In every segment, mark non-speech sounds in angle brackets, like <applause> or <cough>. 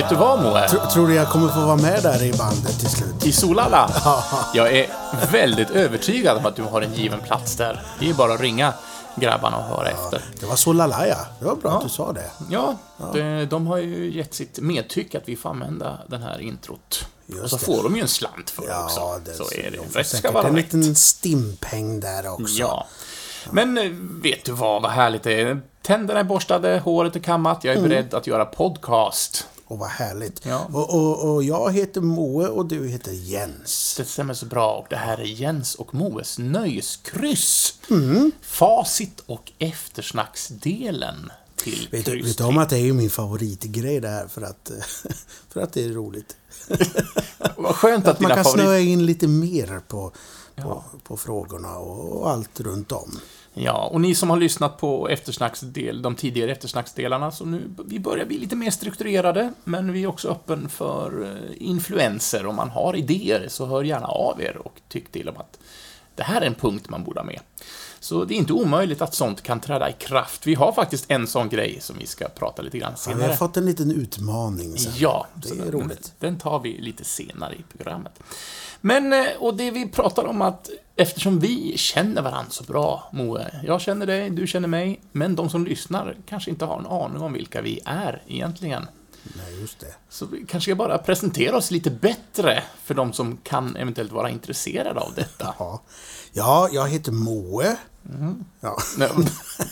Vet, du vad Moe? Tr tror du jag kommer få vara med där i bandet till slut? I Solala? <laughs> Jag är väldigt övertygad om att du har en given plats där. Det är bara att ringa grabbarna och höra efter. Det var Solala ja. Det var bra att du sa det. Ja, de, de har ju gett sitt medtyck att vi får använda den här introt. Just och så det. får de ju en slant för Ja, också. det, så är det. de Rätt ska vara en rätt. liten stimpeng där också. Ja. Men eh, vet du vad, vad härligt det är. Tänderna är borstade, håret är kammat, jag är beredd att göra podcast. Och vad härligt. Ja. Och, och, och jag heter Moe och du heter Jens. Det stämmer så bra och det här är Jens och Moes nöjeskryss. Mm. Facit och eftersnacksdelen till Vet du, vet du om att det är ju min favoritgrej det här för att, <laughs> för att det är roligt. <laughs> Vad skönt att, Man dina kan favorit... snöa in lite mer på, på, på frågorna och, och allt runt om. Ja, och ni som har lyssnat på eftersnacksdel, de tidigare eftersnacksdelarna, så nu, vi börjar bli lite mer strukturerade, men vi är också öppen för eh, influenser. Om man har idéer, så hör gärna av er och tyck till om att det här är en punkt man borde ha med. Så det är inte omöjligt att sånt kan träda i kraft. Vi har faktiskt en sån grej som vi ska prata lite grann Ja, senare. vi har fått en liten utmaning sen. Ja, det är den, roligt. Den tar vi lite senare i programmet. Men, eh, och det vi pratar om att eftersom vi känner varandra så bra, Moe, jag känner dig, du känner mig, men de som lyssnar kanske inte har en aning om vilka vi är egentligen. Nej, just det. Så vi kanske ska bara presentera oss lite bättre för de som kan eventuellt vara intresserade av detta. Ja, ja jag heter Moe. Ja. <laughs> Nej,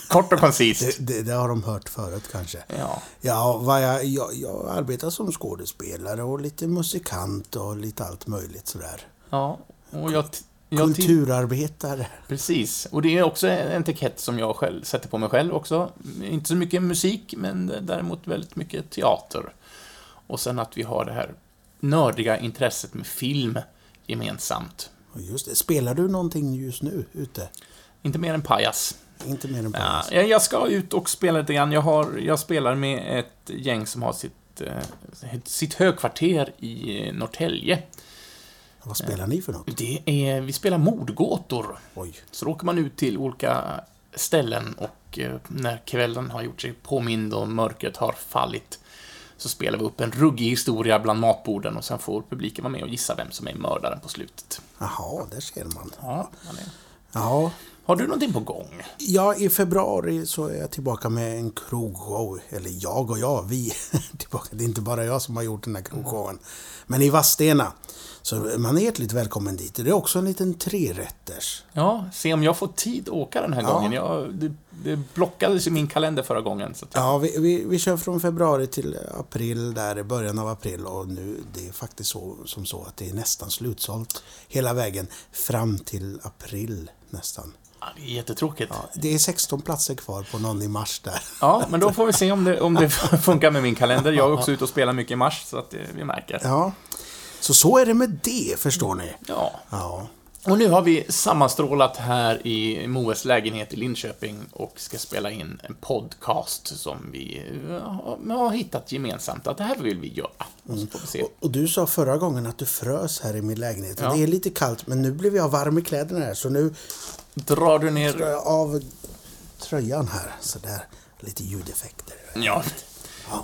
Kort och koncist. Det, det, det har de hört förut kanske. Ja. Ja, jag, jag, jag arbetar som skådespelare och lite musikant och lite allt möjligt sådär. ja. Och jag, jag Kulturarbetare. Precis, och det är också en etikett som jag själv sätter på mig själv också. Inte så mycket musik, men däremot väldigt mycket teater. Och sen att vi har det här nördiga intresset med film gemensamt. Just det. Spelar du någonting just nu ute? Inte mer än pajas. Inte mer än på Ja, jag ska ut och spela lite grann. Jag, har, jag spelar med ett gäng som har sitt, eh, sitt högkvarter i eh, Norrtälje. Vad spelar ni för något? Det är, vi spelar mordgåtor. Oj. Så åker man ut till olika ställen och eh, när kvällen har gjort sig påmind och mörkret har fallit så spelar vi upp en ruggig historia bland matborden och sen får publiken vara med och gissa vem som är mördaren på slutet. Jaha, där ser man. Ja, man är- Ja, Har du någonting på gång? Ja, i februari så är jag tillbaka med en krogshow. Eller jag och jag, vi tillbaka. Det är inte bara jag som har gjort den här krogshowen. Men i Vadstena. Så man är hjärtligt välkommen dit. Det är också en liten trerätters. Ja, se om jag får tid att åka den här Ja. gången. Jag, det, det blockades i min kalender förra gången. Så jag, Ja, vi, vi, vi kör från februari till april, där i början av april. Och nu, det är faktiskt så, som så att det är nästan slutsålt hela vägen fram till april nästan. Ja, det är jättetråkigt. Ja, det är 16 platser kvar på någon i mars där. Ja, men då får vi se om det, om det <laughs> funkar med min kalender. Jag är också ute och spelar mycket i mars, så att det, vi märker. Ja, så så är det med det, förstår ni. Ja. Ja. Och nu har vi sammanstrålat här i Moes lägenhet i Linköping och ska spela in en podcast som vi eh, har hittat gemensamt att det här vill vi göra. Och får vi. Och, och du sa förra gången att du frös här i min lägenhet. Ja. Det är lite kallt, men nu blev jag varm i kläderna här. Så nu Drar du ner... av tröjan här. Så där. Lite ljudeffekter. Ja.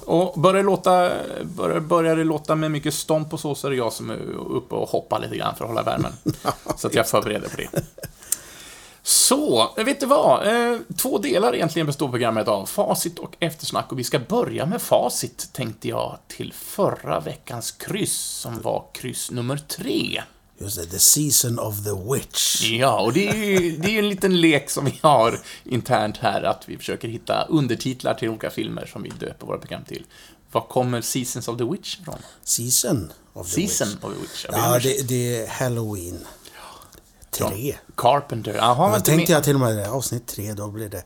Och börjar låta, börjar, börjar det låta med mycket stomp och så, så är det jag som är uppe och hoppar lite grann för att hålla värmen. <laughs> Så att jag förbereder för det. Så, vet du vad? Eh, Två delar egentligen består programmet av. Facit och eftersnack. Och vi ska börja med facit, tänkte jag, till förra veckans kryss, som var kryss nummer tre. Just det, The Season of the Witch. Ja, och det är ju det är en liten lek som vi har internt här, att vi försöker hitta undertitlar till olika filmer som vi döper våra program till. Var kommer Seasons of the Witch ifrån? Season of the Season Witch. of the Witch. Ja, det, det är Halloween. Tre. Carpenter. Jaha, Men tänkte jag till och med avsnitt tre, då blir det...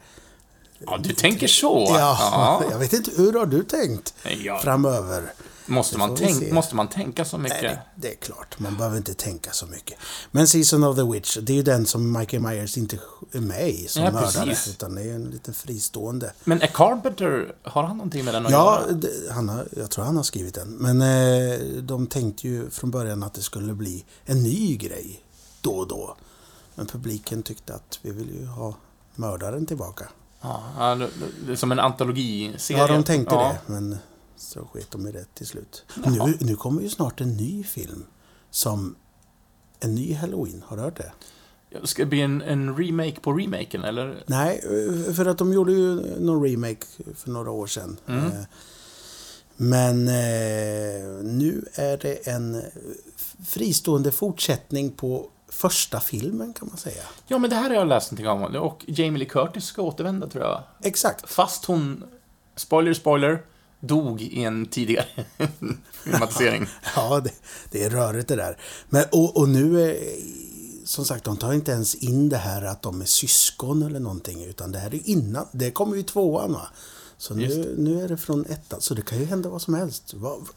Ja, du tänker så? Ja, <laughs> jag vet inte, hur har du tänkt Ja. framöver? Måste, man tänk, måste man tänka så mycket? Nej, det, är klart. Man behöver inte tänka så mycket. Men Season of the Witch, det är ju den som Michael Myers inte är med i som Ja, mördare. precis. Utan det är en liten fristående. Men är Carpenter, har han någonting med den att Ja, göra? det, han har, jag tror han har skrivit den. Men eh, de tänkte ju från början att det skulle bli en ny grej då och då. Men publiken tyckte att vi vill ju ha mördaren tillbaka. Ja, ja, som en antologiserie. Ja, de tänkte Ja. det, men så sket de i det till slut. Nu, nu kommer ju snart en ny film som en ny Halloween. Har du hört det? Ska det bli en, en remake på remaken, eller? Nej, eh, för att de gjorde ju någon remake för några år sedan. Mm. Eh, Men eh, nu är det en fristående fortsättning på första filmen kan man säga. Ja, men det här har jag läst någonting om. Och Jamie Lee Curtis ska återvända, tror jag. Exakt. Fast hon, spoiler, spoiler, dog i en tidigare <laughs> filmatisering. <laughs> Ja, det, det är rörigt det där. Men, och, och nu är, som sagt, de tar inte ens in det här att de är syskon eller någonting, utan det här är innan. Det kommer ju tvåan va. Så nu, nu är det från ettan, så det kan ju hända vad som helst. Vad,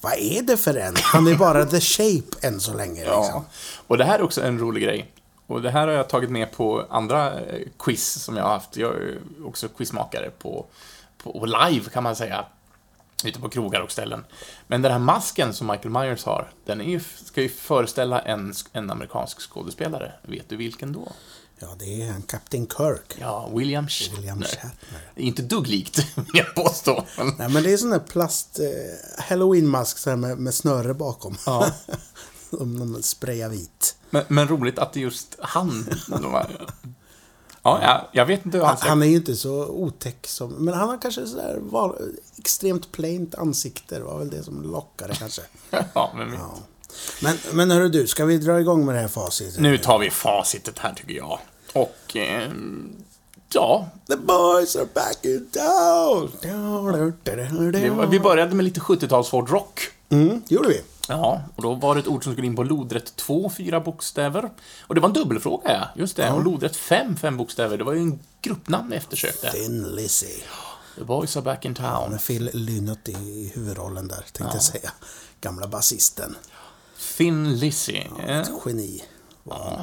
vad är det för en? Han är bara the shape än så länge. Liksom. Ja. Och det här är också en rolig grej. Och det här har jag tagit med på andra eh, quiz som jag har haft. Jag är också quizmakare på, på live, kan man säga. Ute på krogar och ställen. Men den här masken som Michael Myers har, den är ju, ska ju föreställa en, en amerikansk skådespelare. Vet du vilken då? Ja, det är han, Captain Kirk. Ja, William Shatner. William Shatner. Inte dugg likt, <laughs> vill jag påstå. Nej, men det är sån där plast... Eh, Halloween-mask med, med snöre bakom. Ja. Om de sprayar vit. men, men roligt att det är just han. de här- Ja, jag, jag vet inte hur han Han, han är ju inte så otäck som... Men han har kanske sådär val, extremt plaint ansikte. Det var väl det som lockade kanske. <laughs> Ja, men Ja. Men, men hörru du, ska vi dra igång med det här facitet? Nu tar vi facitet här, tycker jag. Och... Eh, ja, The boys are back in town! var, vi började med lite 70-tals hårdrock. Mm, det gjorde vi. Ja, och då var det ett ord som skulle in på lodrätt 2, fyra bokstäver. Och det var en dubbelfråga, ja. Just det. Och lodrätt 5, fem bokstäver. Det var ju en gruppnamn vi eftersökte. Thin Lizzy. The boys are back in town. Med Phil Lynott i huvudrollen där, tänkte jag säga. Gamla basisten. Thin Lizzy. Eh, Ett geni. ja.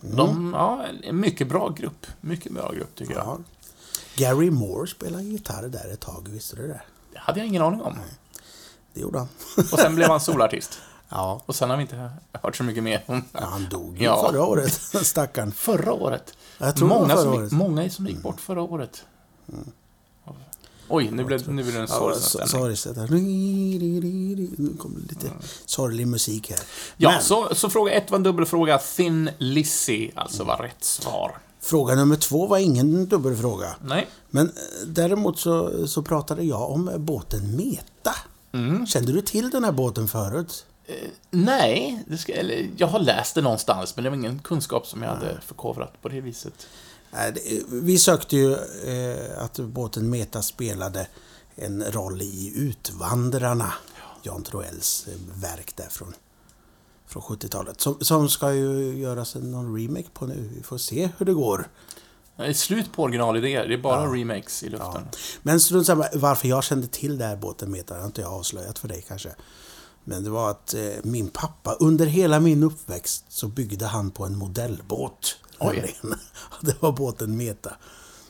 De, ja, en mycket bra grupp. Mycket bra grupp, tycker jag. Ja. Gary Moore spelade gitarr där ett tag, visste du det? Det hade jag ingen aning om. Det gjorde han. <laughs> Och sen blev han solartist. ja. Och sen har vi inte hört så mycket mer om Ja, han dog ju Ja. förra året, <laughs> stackarn. Förra året. Jag tror många, förra som, året. Mm. många som gick bort förra året. Oj, nu blev, nu blev det en Ja, sorgsen så- stämning. Nu kommer lite sorglig musik här. Ja, Men så, så fråga ett var en dubbelfråga. Thin Lizzy, alltså var rätt svar. fråga nummer två var ingen dubbelfråga. Nej. Men eh, däremot så, så pratade jag om båten Meta. Mm. Kände du till den här båten förut? Nej, det ska, eller, jag har läst det någonstans, men det var ingen kunskap som jag hade förkovrat på det viset. Nej, Vi sökte ju eh, att båten Meta spelade en roll i Utvandrarna. Jan Troells eh, verk där från, från 70-talet. Som, som ska ju göras en någon remake på nu. Vi får se hur det går. Det är slut på originalidéer, det är bara remakes i luften. Men strunt samma, varför jag kände till den här båten Meta har inte jag avslöjat för dig kanske. Men det var att eh, min pappa, under hela min uppväxt, så byggde han på en modellbåt. Oj. <laughs> Det var båten Meta.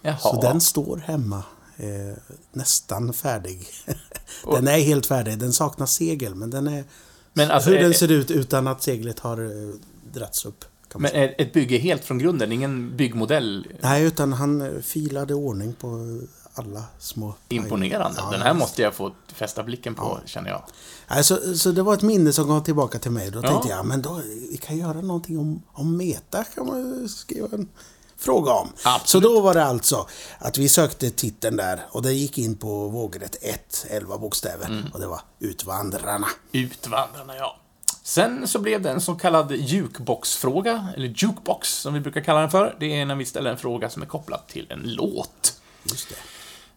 Jaha. Så den står hemma. Eh, nästan färdig. <laughs> den är helt färdig. Den saknar segel, men den är... Men alltså, hur är- den ser ut utan att seglet har eh, dragits upp. Men ett bygge helt från grunden, ingen byggmodell? Nej, utan han filade ordning på alla små... Imponerande. Ja, Den här måste jag få fästa blicken på, känner jag. Nej, så, det var ett minne som kom tillbaka till mig. Då Ja. tänkte jag, men då, vi kan göra någonting om, om meta, kan man skriva en fråga om. Absolut. Så då var det alltså att vi sökte titeln där och det gick in på vågrätt 1, 11 bokstäver. Mm. Och det var Utvandrarna. Utvandrarna, ja. Sen så blev det en så kallad jukeboxfråga, eller jukebox som vi brukar kalla den för. Det är när vi ställer en fråga som är kopplad till en låt. Just det.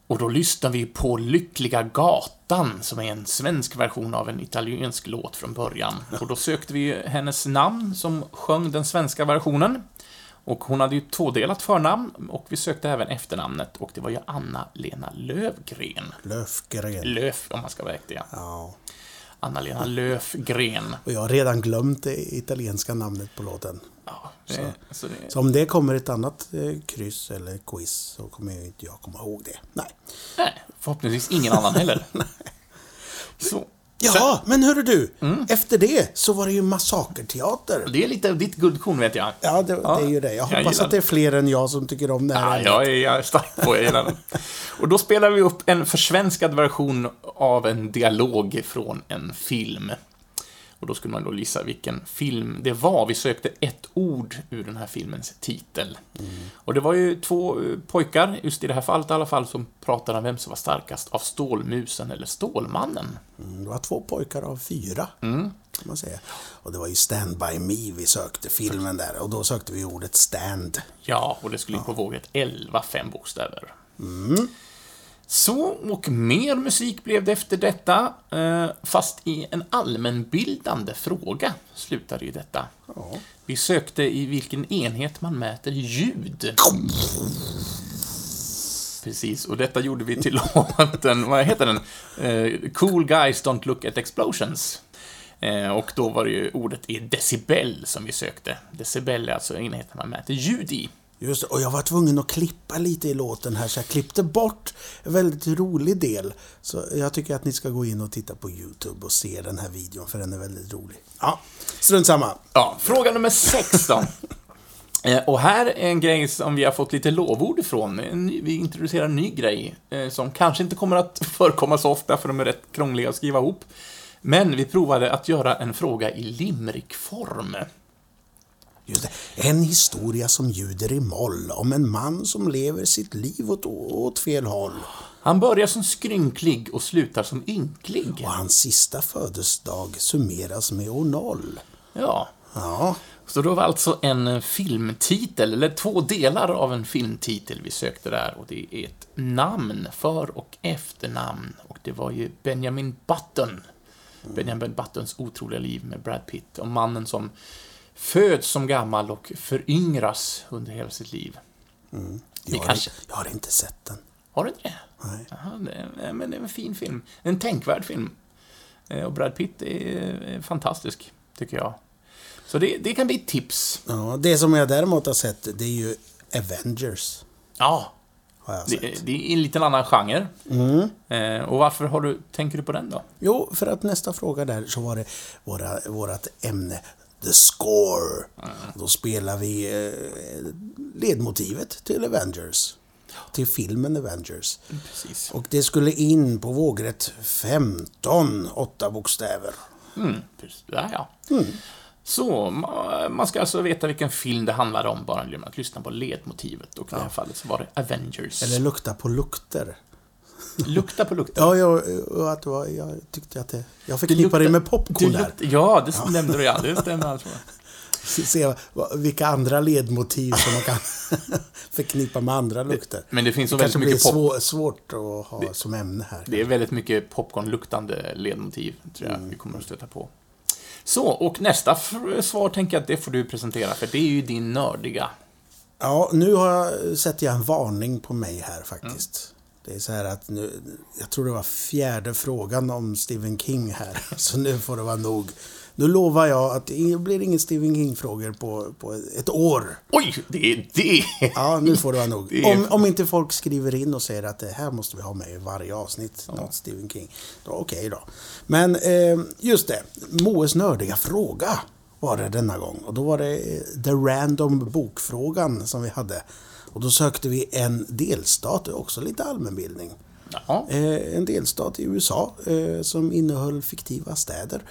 Och då lyssnar vi på Lyckliga Gatan, som är en svensk version av en italiensk låt från början. Och då sökte vi hennes namn som sjöng den svenska versionen. Och hon hade ju tvådelat förnamn, och vi sökte även efternamnet, och det var ju Anna-Lena Lövgren. Löfgren. Löf, om man ska vara äktig, ja. Anna-Lena Löfgren. Och jag har redan glömt det italienska namnet på låten. Ja, det, så det, Så om det kommer ett annat eh, kryss eller quiz så kommer ju inte jag komma ihåg det. Nej. nej, förhoppningsvis ingen annan heller. <laughs> Så. Ja, men hörru du. Efter det så var det ju Massakerteater. Det är lite ditt guldkorn, vet jag. Ja, det, det är ju det. Jag jag hoppas gillar att det är fler än jag som tycker om det här Ja, jag är, jag är stark på, jag gillar den. Och då spelar vi upp en försvenskad version av en dialog från en film. Och då skulle man då gissa vilken film det var. Vi sökte ett ord ur den här filmens titel. Och det var ju två eh, pojkar, just i det här fallet i alla fall, som pratade om vem som var starkast av Stålmusen eller Stålmannen. Mm, Det var två pojkar av fyra, Mm. kan man säga. Och det var ju Stand By Me vi sökte, filmen där. Och då sökte vi ordet stand. Ja, och det skulle in på vågrätt 11, fem bokstäver. Så, och mer musik blev det efter detta, eh, fast i en allmänbildande fråga slutade ju detta. Ja. Vi sökte i vilken enhet man mäter ljud. Precis, och detta gjorde vi till <laughs> låten, vad heter den? Eh, cool guys don't look at explosions. Eh, och då var det ju ordet i decibel som vi sökte. Decibel är alltså enheten man mäter ljud i. Just och jag var tvungen att klippa lite i låten här, så jag klippte bort en väldigt rolig del. Så jag tycker att ni ska gå in och titta på YouTube och se den här videon, för den är väldigt rolig. Ja, strunt samma. Ja, fråga nummer sex då. <laughs> Eh, Och här är en grej som vi har fått lite lovord ifrån. Vi introducerar en ny grej eh, som kanske inte kommer att <laughs> förekomma så ofta för de är rätt krångliga att skriva ihop. Men vi provade att göra en fråga i limerickform. Just det. En historia som ljuder i moll om en man som lever sitt liv åt, åt fel håll. Han börjar som skrynklig och slutar som ynklig. Och hans sista födelsedag summeras med år noll. Ja, Ja, så då var alltså en filmtitel, eller två delar av en filmtitel vi sökte där. Och det är ett namn, för och efternamn. Och det var ju Benjamin Button. Benjamin Buttons otroliga liv med Brad Pitt. Och mannen som föds som gammal och föryngras under hela sitt liv. Vi jag har, kanske- jag har inte sett den. Har du inte det? Nej. Jaha, det, men det är en fin film. En tänkvärd film. Eh, Och Brad Pitt är fantastisk, tycker jag. Så det, det kan bli ett tips. Ja, det som jag däremot har sett, det är ju Avengers. Ja, Har jag det, det är en liten annan genre. Mm. Eh, och varför har du, tänker du på den då? Jo, för att nästa fråga där så var det våra, vårat ämne The Score. Då spelar vi eh, ledmotivet till Avengers. Till filmen Avengers. Precis. Och det skulle in på vågrätt 15, åtta bokstäver. Mm. Där, ja. Så, ma- man ska alltså veta vilken film det handlar om bara genom att lyssna på ledmotivet. Och i det här fallet så var det Avengers. Eller lukta på lukter. <laughs> Lukta på lukten. Ja, jag, att det var, jag tyckte att det... Jag förknippar det med popcorn det där. Ja, det nämnde du ja. Det stämmer alltså. <laughs> Se vilka andra ledmotiv som man kan <laughs> förknippa med andra lukter. Men det finns så Det väldigt mycket pop svår, svårt att ha som ämne här. Det är väldigt mycket popcornluktande ledmotiv, tror jag vi kommer att stöta på. Så, och nästa svar tänker jag att det får du presentera, för det är ju din nördiga. Ja, nu har jag, sätter jag en varning på mig här faktiskt. Det är så här att nu, jag tror det var fjärde frågan om Stephen King här, <laughs> så nu får det vara nog. Nu lovar jag att det blir ingen Stephen King-frågor på, på ett år. Oj, det är det! Ja, nu får det vara nog. <laughs> Det är- Om, om inte folk skriver in och säger att det här måste vi ha med i varje avsnitt, något Stephen King. Då Okej då. Men eh, just det, Moes nördiga fråga var det denna gång. Och då var det eh, The Random Bokfrågan som vi hade. Och då sökte vi en delstat, också lite allmänbildning. Ja, Eh, en delstat i USA eh, som innehöll fiktiva städer.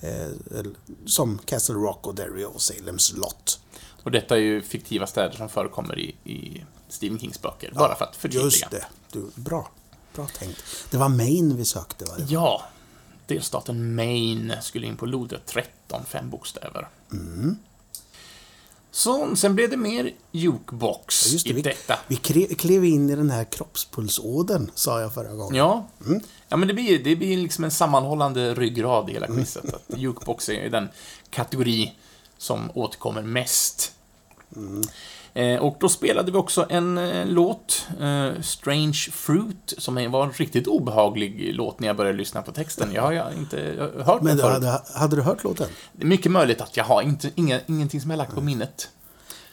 Eh, som Castle Rock och Derry och Salems Lot. och detta är ju fiktiva städer som förekommer i, i Stephen Kings böcker, bara för att förtydliga. Just det. Du, bra. Bra tänkt. Det var Maine vi sökte va? Ja, delstaten Maine skulle in på lodrätt 13, fem bokstäver. Så, sen blev det mer jukebox Just det, i vi, detta. vi klev in i den här kroppspulsådern, sa jag förra gången. Ja, ja men det blir, det blir liksom en sammanhållande ryggrad i hela quizet. Att jukebox är den kategori som återkommer mest. Eh, och då spelade vi också en eh, låt, eh, Strange Fruit, som var en riktigt obehaglig låt när jag började lyssna på texten. Jag har inte eh, hört Men den förut. hade, hade du hört låten? Det är mycket möjligt att jag har inte, inga, ingenting som jag lagt på minnet.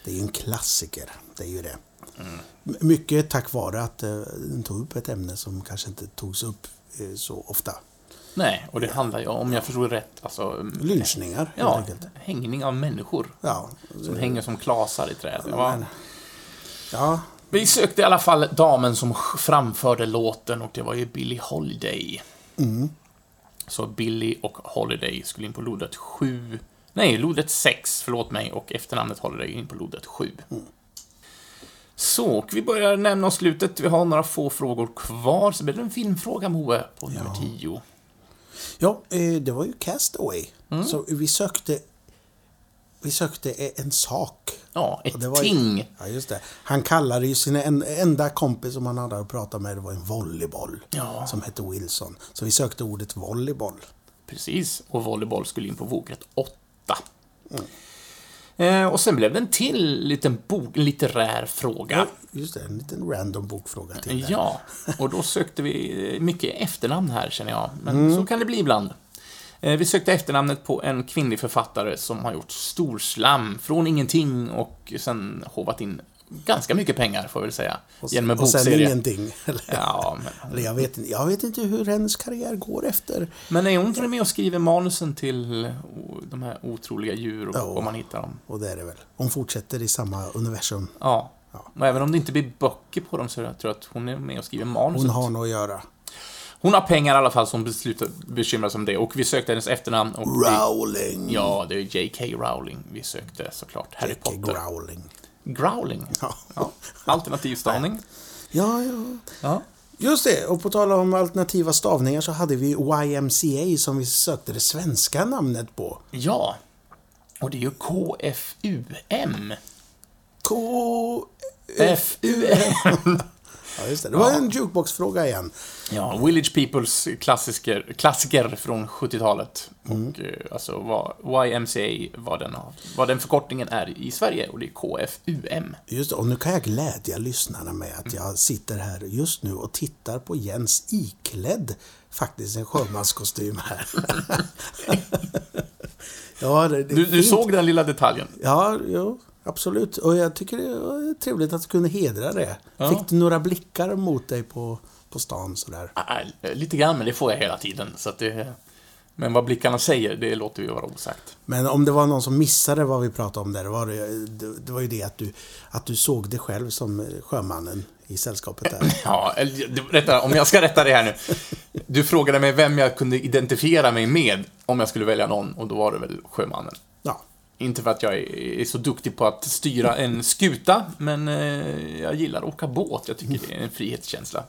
Det är ju en klassiker. Det är ju det. M- Mycket tack vare att eh, den tog upp ett ämne som kanske inte togs upp eh, så ofta. Nej, och det handlar ju om, jag förstår rätt, alltså... Lynchningar, helt Ja, enkelt. hängning av människor. Ja, Som hänger som klasar i träd. Ja. ja, Vi sökte i alla fall damen som framförde låten och det var ju Billie Holiday. Så Billie och Holiday skulle in på lodet 7... Nej, lodet 6, förlåt mig, och efternamnet Holiday in på lodet 7. Så, och vi börjar nämna oss slutet. Vi har några få frågor kvar, så blir det en filmfråga, Moe, på nummer 10. ja eh, det var ju Castaway. Mm. Så vi sökte... Vi sökte eh, en sak. Ja, ett ju- ting. Ja, just det. Han kallade ju sin en, enda kompis som han hade att prata med, det var en volleyboll. Ja. Som hette Wilson. Så vi sökte ordet volleyboll. Precis, och volleyboll skulle in på vågrätt 8. Eh, och sen blev det en till liten bok, litterär fråga. Just det, en liten random bokfråga till där. Ja, och då sökte vi mycket efternamn här, känner jag. Men Mm. så kan det bli ibland. Eh, Vi sökte efternamnet på en kvinnlig författare som har gjort storslam från ingenting och sen hovat in ganska mycket pengar, får väl säga, Och, genom en och sen bokserie. ingenting. <laughs> Eller, Ja, men, eller jag, vet jag vet inte hur hennes karriär går efter. men är hon inte med och skriver manusen till de här otroliga djur och Ja. om man hittar dem? Och det är det väl. Hon fortsätter i samma universum. Ja. Ja. Och även om det inte blir böcker på dem så jag tror jag att hon är med och skriver manuset. Hon har nog att göra. Hon har pengar i alla fall som beslutar bekymrar sig om det. Och vi sökte hennes efternamn. Och vi, Rowling. ja, det är J.K. Rowling vi sökte såklart. Harry J.K. Potter. Growling. Growling. Ja. Ja. Alternativ stavning. <laughs> ja, ja. Ja. Just det, och på tal om alternativa stavningar så hade vi YMCA som vi sökte det svenska namnet på. ja. Och det är ju KFUM. K... Ja, just det. Det var en jukeboxfråga igen. Ja, Village Peoples klassiker, klassiker från 70-talet. Och eh, alltså vad YMCA, vad den, vad den förkortningen är i Sverige, och det är KFUM. Just det, och nu kan jag glädja lyssnarna med att jag sitter här just nu och tittar på Jens iklädd faktiskt en sjömanskostym här. <laughs> <laughs> ja, det, det Du, du såg den lilla detaljen? Ja, jo, absolut. Och jag tycker det var trevligt att du kunde hedra det. Ja. Fick du några blickar mot dig på, på stan sådär? Lite grann, men det får jag hela tiden. Så det, men vad blickarna säger, det låter ju vara osagt. Men om det var någon som missade vad vi pratade om där, var det, det, det var ju det att du, att du såg dig själv som sjömannen i sällskapet där. <clears throat> Ja, rätta, om jag ska rätta det här nu. Du frågade mig vem jag kunde identifiera mig med om jag skulle välja någon, och då var det väl sjömannen. Inte för att jag är så duktig på att styra en skuta, men eh, jag gillar att åka båt. Jag tycker det är en frihetskänsla.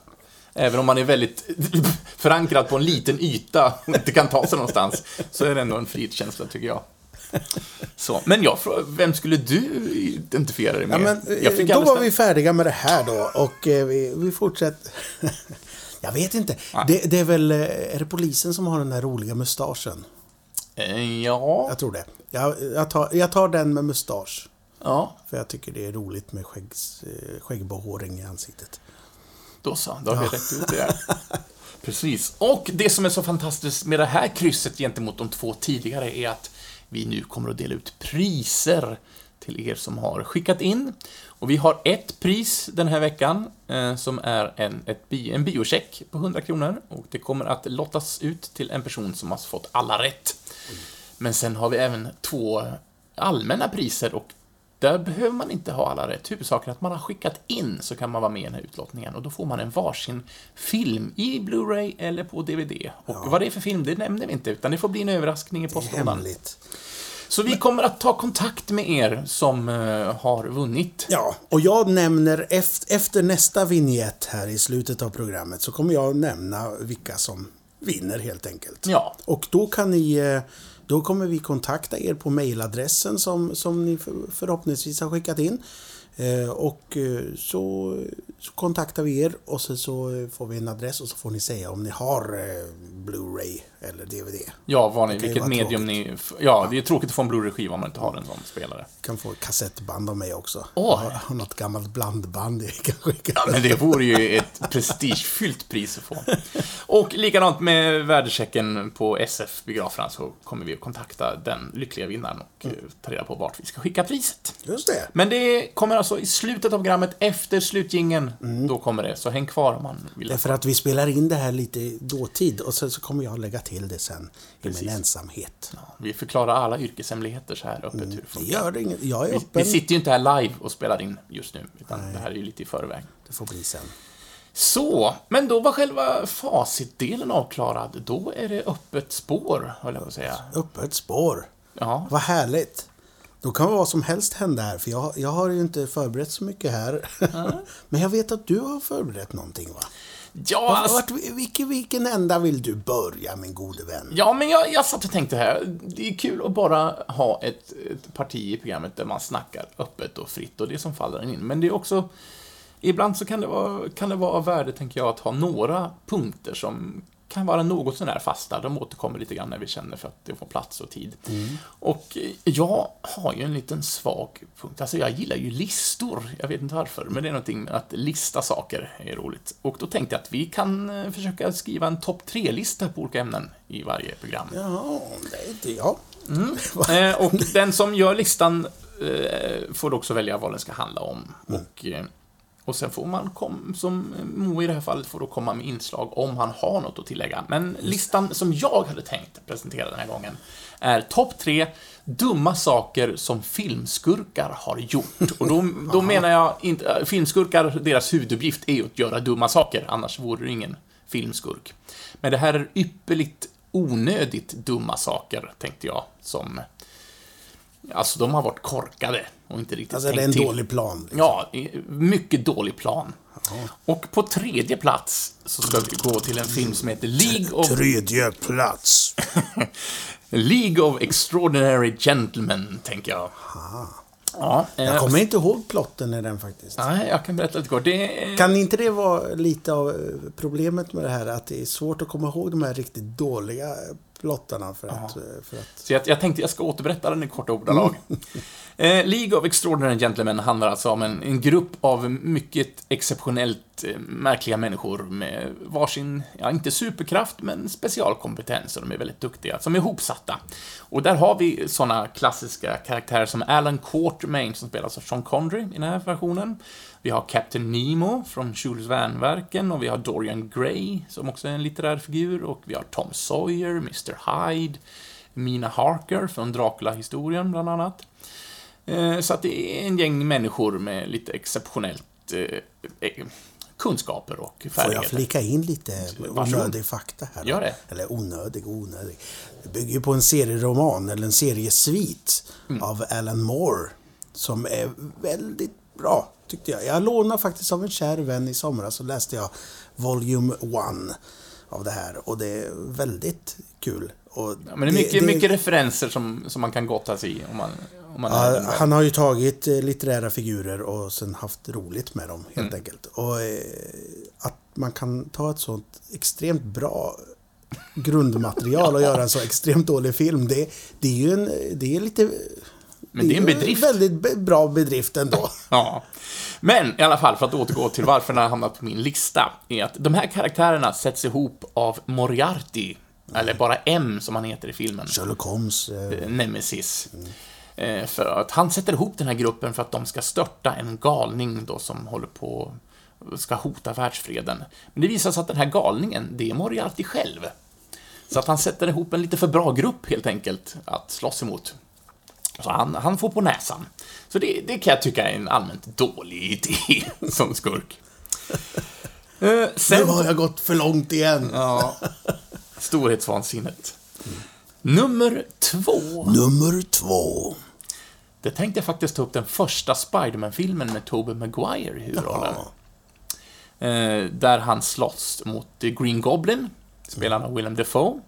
Även om man är väldigt <laughs> förankrad på en liten yta och inte kan ta sig någonstans, så är det ändå en frihetskänsla, tycker jag. Så, men jag vem skulle du identifiera dig med? ja men eh, då var vi färdiga med det här då och eh, vi, vi fortsätter. <laughs> Jag vet inte. Det, det är väl, är det polisen som har den där roliga mustaschen? Eh, Ja, Jag tror det. Jag, jag, tar, jag tar den med mustasch. ja, För jag tycker det är roligt med skäggs, eh, skäggbehåring i ansiktet. då så. Då har vi rätt ut det där. <laughs> Precis. Och det som är så fantastiskt med det här krysset gentemot de två tidigare är att vi nu kommer att dela ut priser till er som har skickat in. Och vi har ett pris den här veckan eh, som är en, ett, bi- en biocheck på 100 kronor och det kommer att lottas ut till en person som har fått alla rätt. Men sen har vi även två allmänna priser och där behöver man inte ha alla rätt. Huvudsaken är att man har skickat in så kan man vara med i den här utlottningen och då får man en varsin film i Blu-ray eller på DVD. Och vad det är för film, det nämner vi inte, utan det får bli en överraskning i postlådan. Hemligt. Så vi kommer att ta kontakt med er som eh, har vunnit. Ja, och jag nämner efter, efter nästa vignett här i slutet av programmet så kommer jag nämna vilka som vinner helt enkelt. Ja. Och då kan ni... eh, Då kommer vi kontakta er på mejladressen som, som ni för- förhoppningsvis har skickat in. Eh, Och eh, så, så kontaktar vi er och så, så eh, får vi en adress och så får ni säga om ni har Blu-ray eller DVD. Ja, vad ni, vilket medium ni... Ja, det är tråkigt att få en Blu-ray-skiva om man inte har en sån spelare. Kan få ett kassettband av mig också. Åh. Jag har något gammalt blandband jag <laughs> kan skicka. Ja, men det vore ju ett prestigefyllt pris att få. Och likadant med värdechecken på SF Biograferna så kommer vi att kontakta den lyckliga vinnaren och eh, ta reda på vart vi ska skicka priset. Just det. Men det kommer alltså i slutet av programmet, efter slutgingen, då kommer det. Så häng kvar om man vill. Det är för att vi spelar in det här lite i dåtid och sen så kommer jag lägga till det sen i Precis. min ensamhet. Vi förklarar alla yrkeshemligheter så här öppet hur det Det funkar. gör det inget. Jag är Vi, öppen. vi sitter ju inte här live och spelar in just nu, utan det här är ju lite i förväg. Det får bli sen. Så, men då var själva facitdelen avklarad. Då är det öppet spår, höll jag på att säga. Öppet spår. Ja, Vad härligt. Då kan vad som helst hända här, för jag, jag har ju inte förberett så mycket här. <laughs> Men jag vet att du har förberett någonting, va? ja, alltså, vart, vilken, vilken ända vill du börja, min gode vän? ja men jag, jag satt och tänkte här. Det är kul att bara ha ett, ett parti i programmet där man snackar öppet och fritt och det som faller in. Men det är också... Ibland så kan det vara, kan det vara av värde, tänker jag, att ha några punkter som kan vara något sånär fasta. De återkommer lite grann när vi känner för att det får plats och tid. Och eh, jag har ju en liten svag punkt. Alltså, jag gillar ju listor. Jag vet inte varför, men det är någonting med att lista saker är roligt. Och då tänkte jag att vi kan eh, försöka skriva en topp tre-lista på olika ämnen i varje program. Ja, det är inte jag. <laughs> Eh, och den som gör listan får också välja vad den ska handla om. Och, eh, och sen får man, kom, som Mo i det här fallet, får då komma med inslag om han har något att tillägga. Men listan som jag hade tänkt presentera den här gången är topp tre dumma saker som filmskurkar har gjort. Och då, då <laughs> menar jag inte, äh, filmskurkar, deras huvuduppgift är ju att göra dumma saker, annars vore det ingen filmskurk. Men det här är ypperligt onödigt dumma saker, tänkte jag, som... Alltså, de har varit korkade och inte riktigt Alltså, det är en till. dålig plan. Liksom. Ja, mycket dålig plan. Och på tredje plats så ska vi gå till en film som heter League of, Tredje plats. <laughs> League of Extraordinary Gentlemen, tänker jag. Ja, eh, Jag kommer inte ihåg plotten i den faktiskt. Nej, jag kan berätta lite kort. Det. Kan inte det vara lite av eh, problemet med det här? Att det är svårt att komma ihåg de här riktigt dåliga plottarna för att... eh, För att Så jag, jag tänkte jag ska återberätta den i korta ordalag. <laughs> eh, League of Extraordinary Gentlemen handlar alltså om en, en grupp av mycket exceptionellt eh, märkliga människor med varsin, ja inte superkraft, men specialkompetens, och de är väldigt duktiga, som är ihopsatta. Och där har vi sådana klassiska karaktärer som Alan Quartermain, som spelas av Sean Connery i den här versionen. Vi har Captain Nemo från Jules Verne-verken och vi har Dorian Gray, som också är en litterär figur, och vi har Tom Sawyer, Mr. Hyde, Mina Harker från Dracula-historien, bland annat. Eh, Så att det är en gäng människor med lite exceptionellt eh, eh, kunskaper och får jag färdigheter. flika in lite onödig fakta här? då? Gör det. Eller onödig och onödig. Det bygger ju på en serieroman, eller en seriesvit, Mm. av Alan Moore. Som är väldigt bra, tyckte jag. Jag lånade faktiskt av en kär vän i somras, så läste jag Volume 1 av det här. Och det är väldigt kul. Och Ja, men det är mycket, mycket referenser som, som man kan gotta sig i om man, Ja, han har ju tagit eh, litterära figurer och sen haft roligt med dem, helt Mm. enkelt. Och eh, att man kan ta ett sånt extremt bra grundmaterial och göra en så extremt dålig film, det, det är ju en, det är lite... Men det är en bedrift. väldigt bra bedrift ändå. <laughs> Ja. Men i alla fall, för att återgå till varför den har hamnat på min lista, är att de här karaktärerna sätts ihop av Moriarty, eller bara M som han heter i filmen. Sherlock Holmes. Eh, Nemesis. Eh, För att han sätter ihop den här gruppen för att de ska störta en galning då som håller på ska hota världsfreden. Men det visar sig att den här galningen, det är Moriarty själv. Så att han sätter ihop en lite för bra grupp helt enkelt att slåss emot. Så han, han får på näsan. Så det, det kan jag tycka är en allmänt dålig idé <laughs> som skurk. Eh, nu sen, har jag gått för långt igen. ja, storhetsvansinnet. Nummer två. Nummer två. Det tänkte jag faktiskt ta upp den första Spiderman-filmen med Tobey Maguire i huvudrollen. Eh, där han slåss mot Green Goblin, spelad av Willem Dafoe.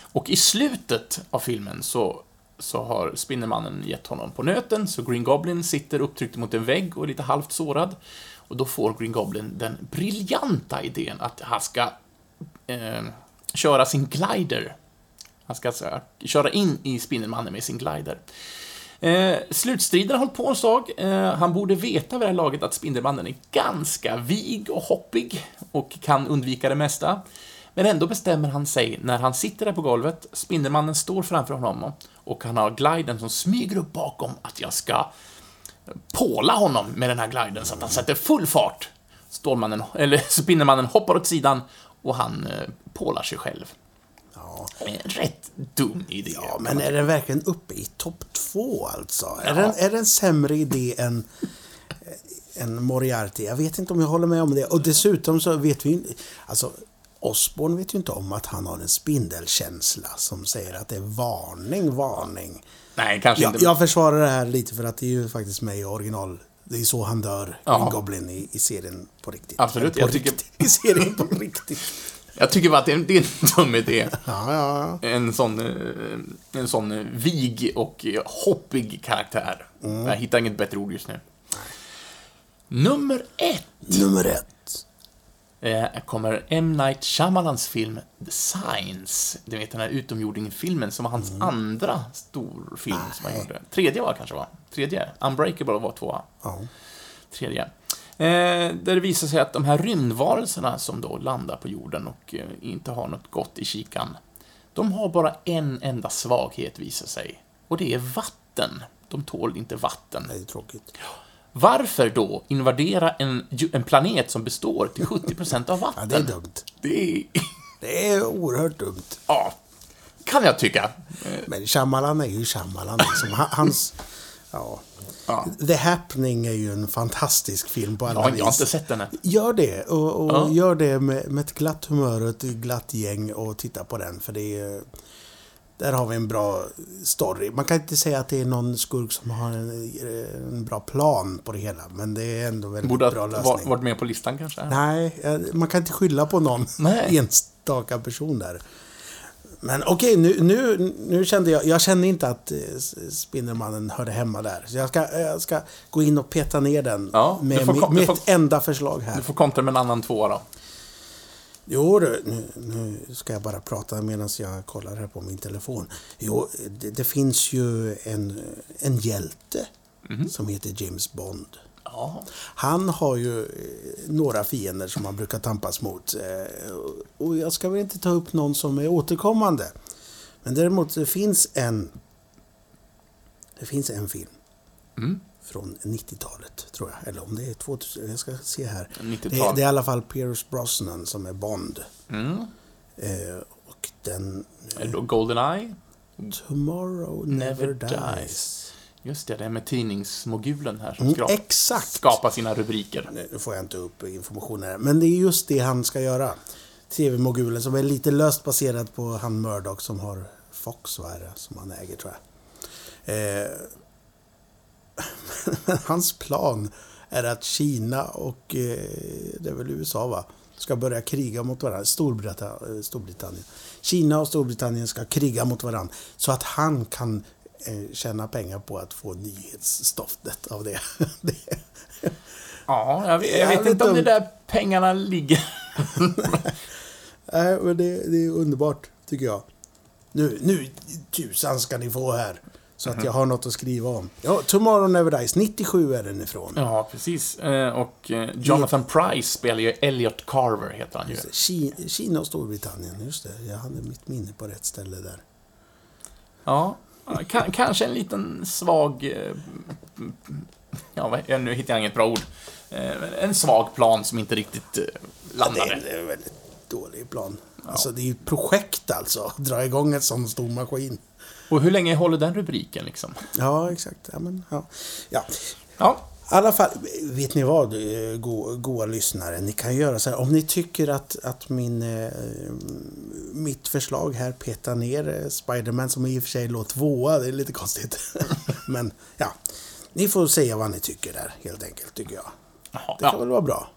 Och i slutet av filmen så, så har Spindelmannen gett honom på nöten, så Green Goblin sitter upptryckt mot en vägg och är lite halvt sårad. Och då får Green Goblin den briljanta idén att han ska eh, köra sin glider. Han ska alltså köra in i Spindelmannen med sin glider. Eh, slutstriden har hållit på ett tag. Eh, han borde veta vid det här laget att Spindelmannen är ganska vig och hoppig och kan undvika det mesta. Men ändå bestämmer han sig när han sitter där på golvet, Spindelmannen står framför honom och han har gliden som smyger upp bakom att jag ska påla honom med den här gliden så att han sätter full fart. Stålmannen, eller <laughs> Spindelmannen hoppar åt sidan och han eh, pålar sig själv. Ja. Rätt dum idé. ja, men är den verkligen uppe i topp två alltså? Är, den, är det en sämre idé än, än Moriarty? Jag vet inte om jag håller med om det. Och dessutom så vet vi Alltså, Osborn vet ju inte om att han har en spindelkänsla som säger att det är varning, varning. Nej, kanske Jag, inte. jag försvarar det här lite för att det är ju faktiskt med i original. Det är så han dör, Ja. Goblin, i, i serien på riktigt. Absolut, På jag tycker- riktigt. I serien på riktigt. Jag tycker bara att det är en, det är en <laughs> dum idé. Ja, ja, ja. En sån, eh, en sån vig och hoppig karaktär. Mm. Jag hittar inget bättre ord just nu. Nummer ett Nummer ett. eh, kommer M. Night Shyamalans film The Signs. Du vet den här utomjording-filmen som var hans Mm. andra storfilm som han gjorde. Tredje var kanske var. Tredje. Unbreakable var tvåa. Ja. Tredje. Eh, där det visar sig att de här rymdvarelserna som då landar på jorden och eh, inte har något gott i kikan, de har bara en enda svaghet visar sig. Och det är vatten. De tål inte vatten. Det är tråkigt. Varför då invadera en, en planet som består till 70% av Ja, vatten? det är dumt. Det är... <laughs> Det är oerhört dumt. Ja, kan jag tycka. Men Shyamalan är ju Shyamalan. Liksom. Han- Hans... Ja. Ja. The Happening är ju en fantastisk film på alla har, vis. jag har inte sett den än. Gör det. Och, och Ja. gör det med, med ett glatt humör och ett glatt gäng och titta på den. För det är... Där har vi en bra story. Man kan inte säga att det är någon skurk som har en, en bra plan på det hela. Men det är ändå väldigt Borde bra ha lösning. va- varit med på listan kanske. Nej, eh, man kan inte skylla på någon Nej. <laughs> enstaka person där. Men okej, nu, nu, nu kände jag... Jag kände inte att eh, Spindelmannen hörde hemma där. Så jag ska, jag ska gå in och peta ner den Ja, med, får med får- enda förslag här. Du får kontra med en annan tvåa då. Jo du, nu, nu ska jag bara prata medan jag kollar här på min telefon. Jo, det, det finns ju en, en hjälte Mhm. som heter James Bond. Ja. Han har ju eh, några fiender som han brukar tampas mot. eh, Och jag ska väl inte ta upp någon som är återkommande. Men däremot det finns en... Det finns en film. Mm. Från 90-talet, tror jag. Eller om det är 2000. Jag ska se här. 90-tal. Det, det är i alla fall Pierce Brosnan som är Bond. Mm. Eh, och den... Goldeneye? Tomorrow Never, dies. Just det, det är med tidningsmogulen här som Mm, ska exakt. skapa sina rubriker. Nu får jag inte upp informationen här. Men det är just det han ska göra. TV-mogulen som är lite löst baserad på han Murdoch som har Fox, vad är det, som han äger tror jag. Eh, <laughs> men hans plan är att Kina och, eh, det är väl USA va, ska börja kriga mot varandra. Storbritannien, Storbritannien. Kina och Storbritannien ska kriga mot varandra. Så att han kan eh, tjäna pengar på att få nyhetsstoftet av det. <laughs> det Ja, jag vet, jag vet inte om det där pengarna ligger. <laughs> Nej, men det, det är underbart, tycker jag. Nu, nu tusan ska ni få här. Så att jag har något att skriva om. Ja, Tomorrow Never Dies, 97 är den ifrån. Ja, precis. Eh, Och eh, Jonathan Price spelar ju Elliot Carver, heter han ju. Ki- Kina och Storbritannien, just det. Jag hade mitt minne på rätt ställe där. Ja, ka- kanske en liten svag... eh, Ja, nu hittar jag inget bra ord. Eh, En svag plan som inte riktigt eh, Det landade. är en väldigt dålig plan. Alltså, det är ju ett projekt alltså. att Dra igång en sån stor maskin. Och hur länge håller den rubriken liksom? Ja, exakt. Ja, men, ja. ja. Ja, alla fall, vet ni vad, eh, go- goa lyssnare? Ni kan göra så här, om ni tycker att, att min, eh, mitt förslag här petar ner eh, Spiderman, som i och för sig låg tvåa, det är lite konstigt. <laughs> Men ja, ni får säga vad ni tycker där, helt enkelt, tycker jag. Jaha, Det kan ja. väl vara bra.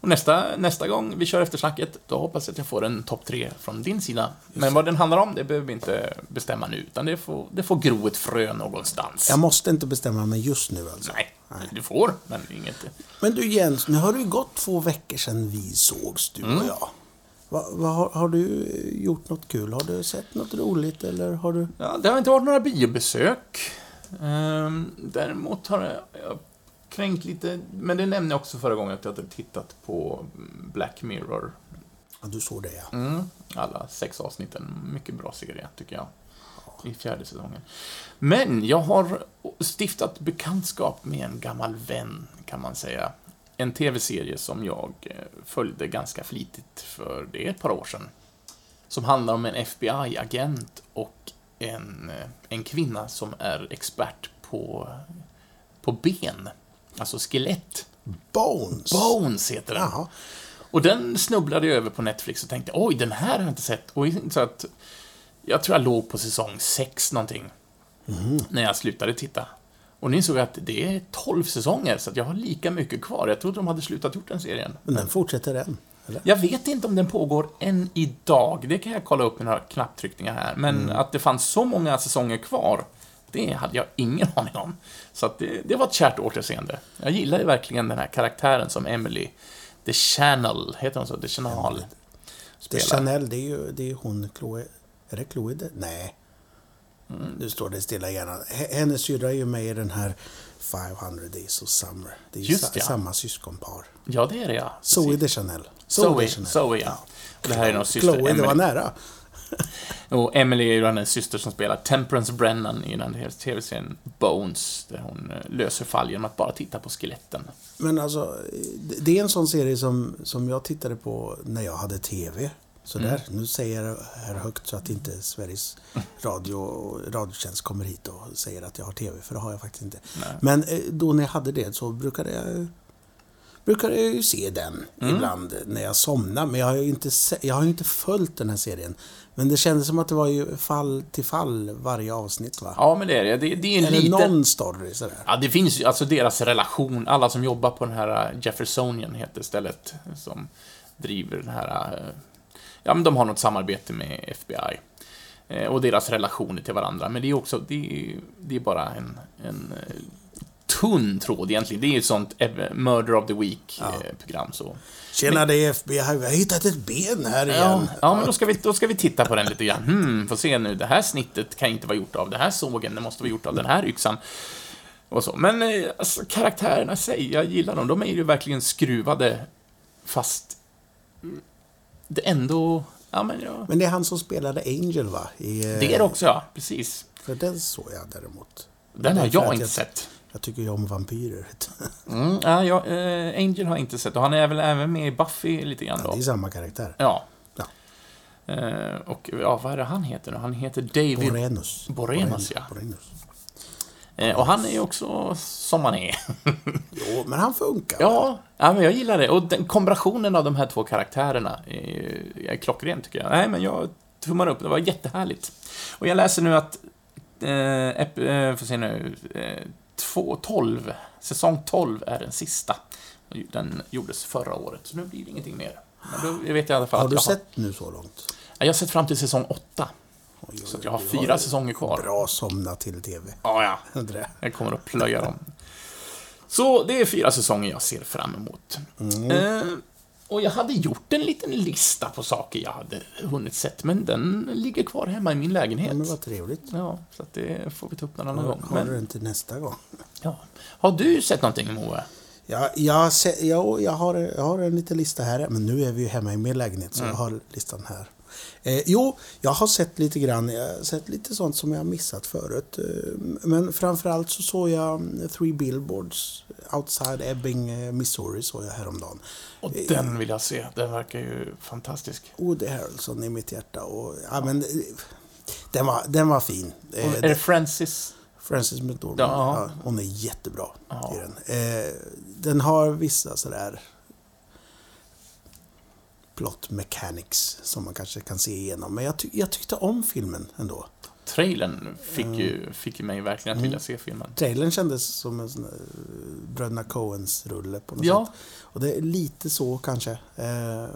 Och nästa, nästa gång vi kör eftersnacket, då hoppas jag att jag får en topp tre från din sida. Men vad den handlar om, det behöver vi inte bestämma nu, utan det får, det får gro ett frö någonstans. Jag måste inte bestämma mig just nu alltså. Nej, du får, men inget... Men du Jens, nu har det ju gått två veckor sedan vi sågs, du och jag. Va, va, har, har du eh, gjort något kul? Har du sett något roligt eller har du... Ja, det har inte varit några biobesök. Ehm, däremot har jag, jag kränkt lite, men det nämnde jag också förra gången, att jag hade tittat på Black Mirror. Ja, du såg det ja. Mm, alla sex avsnitten. Mycket bra serie, tycker jag. I fjärde säsongen. Men jag har stiftat bekantskap med en gammal vän, kan man säga. En tv-serie som jag eh, följde ganska flitigt för det ett par år sedan. Som handlar om en FBI-agent och en, eh, en kvinna som är expert på, på ben. Alltså skelett. Bones! Bones heter den. Jaha. Och den snubblade jag över på Netflix och tänkte, oj, den här har jag inte sett. Och så att, jag tror jag låg på säsong 6 någonting. När jag slutade titta. Och nu insåg jag att det är 12 säsonger, så jag har lika mycket kvar. Jag trodde de hade slutat gjort den serien. Men den fortsätter än, eller? Jag vet inte om den pågår än idag. Det kan jag kolla upp med några knapptryckningar här. Men att det fanns så många säsonger kvar, det hade jag ingen <laughs> aning om. Så det, det var ett kärt återseende. Jag gillar ju verkligen den här karaktären som Emily The Channel, heter hon så? The Channel. Spelar. Chanel, det är ju det är hon, Chloe... Är det Chloe det? Nej. Mm. Nu står det stilla i hjärnan. Hennes syrra är ju med i den här 500 Days of Summer. Det är ju Just sa- ja. samma syskonpar. Ja, det är det ja. Zoe de Chanel. Zoe, de Chanel. Zoe, ja. Och det här är någon syster, Chloe, det var Emily. nära. <laughs> Och Emily är ju hennes syster som spelar Temperance Brennan i den här tv-serien Bones, där hon eh, löser fall genom att bara titta på skeletten. Men alltså, det- det är en sån serie som, som jag tittade på när jag hade TV. Sådär. Mm. Nu säger jag här högt så att inte Sveriges Radio och Radiotjänst kommer hit och säger att jag har TV, för det har jag faktiskt inte. Nej. Men eh, då när jag hade det så brukade jag brukade jag ju se den Mm. ibland när jag somnade. Men jag har ju inte, jag har inte följt den här serien. Men det kändes som att det var ju fall till fall varje avsnitt va? Ja, men det är det. Det, det är en Eller liten... någon story sådär. Ja, det finns ju, alltså deras relation, alla som jobbar på den här eh, Jeffersonian heter stället, som driver den här, eh, ja men de har något samarbete med FBI. Eh, Och deras relationer till varandra, men det är också, det är, det är bara en, en eh, tunn tråd egentligen. Det är ju ett sånt eh, Murder of the Week-program så. Tjena, det är FBI. Vi har hittat ett ben här Ja, igen. ja, men då ska, vi, då ska vi titta på den lite grann. Hmm, får se nu, det här snittet kan inte vara gjort av det här sågen, det måste vara gjort av den här yxan. Och så. Men eh, alltså, karaktärerna i sig, jag gillar dem. De är ju verkligen skruvade, fast det ändå... Ja, men ja. Men det är han som spelade Angel va? I, eh, Det är det också, ja. Precis. För den såg jag däremot. Den har Det jag inte jag- sett. Jag tycker ju om vampyrer. <laughs> Mm, ja, jag, eh, Angel har jag inte sett. Och han är väl även med i Buffy lite grann Det då. är samma karaktär. Ja. Ja. Eh, och ja, vad är det han heter? Han heter David Borenus. Borenas, ja. Borenus. Eh, och han är ju också som han är. <laughs> Jo, men han funkar. ja, ja, men jag gillar det. Och den kombinationen av de här två karaktärerna är, är klockren, tycker jag. Nej, men jag tummar upp. Det var jättehärligt. Och jag läser nu att, eh, eh, får se nu, eh, två, 12, säsong 12 är den sista. Den gjordes förra året, så nu blir det ingenting mer. Men då vet jag i alla fall Har att du sett nu så långt? Ja, Jag har sett fram till säsong 8. Så jag har fyra säsonger kvar. Bra somna till TV. Ja, ja. <laughs> Jag. Jag kommer att plöja dem. Så det är fyra säsonger jag ser fram emot. Eh, och jag hade gjort en liten lista på saker jag hade hunnit sett, men den ligger kvar hemma i min lägenhet. Ja, men vad trevligt. Ja, så det får vi ta upp någon annan Har, gång. har du den till nästa gång? ja. Har du sett någonting, Moe? Ja, jag, har se- ja, jag, har, jag har en liten lista här, men nu är vi ju hemma i min lägenhet, så Mm. jag har listan här. Eh, jo, jag har sett lite grann, jag har sett lite sånt som jag har missat förut. Eh, men framförallt så såg jag mm, Three Billboards Outside Ebbing, eh, Missouri, såg jag häromdagen. Och den vill jag se. Den verkar ju fantastisk. Woody Harrelson i mitt hjärta. Och, ja, men, eh, den, var, den var fin. Eh, Och är det Francis? Frances McDormand, Ja. ja, hon är jättebra Ja. i den. Eh, den har vissa sådär plot mechanics som man kanske kan se igenom. Men jag, ty- jag tyckte om filmen ändå. Trailern fick ju, fick ju mig verkligen att Mm. vilja se filmen. Trailern kändes som en sån eh, Bröderna Coens rulle på något Ja. sätt. Och det är lite så kanske. Eh,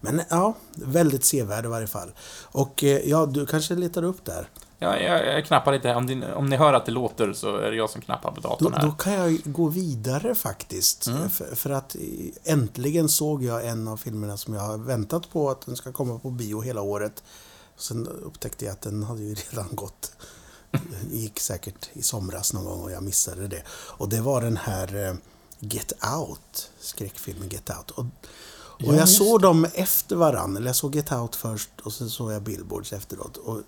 men ja, väldigt sevärd i varje fall. Och eh, ja, du kanske letar upp där. Ja, jag, jag knappar lite. Om, ni- om ni hör att det låter så är det jag som knappar på Då, datorn här. då kan jag gå vidare faktiskt. Mm. För, för att äntligen såg jag en av filmerna som jag har väntat på att den ska komma på bio hela året. Sen upptäckte jag att den hade ju <laughs> redan gått. Det gick säkert i somras någon gång och jag missade det. Och det var den här eh, Get Out, skräckfilmen Get Out. Och, och Ja, jag såg dem efter varann. Eller jag såg Get Out först och sen såg jag Billboards efteråt. Och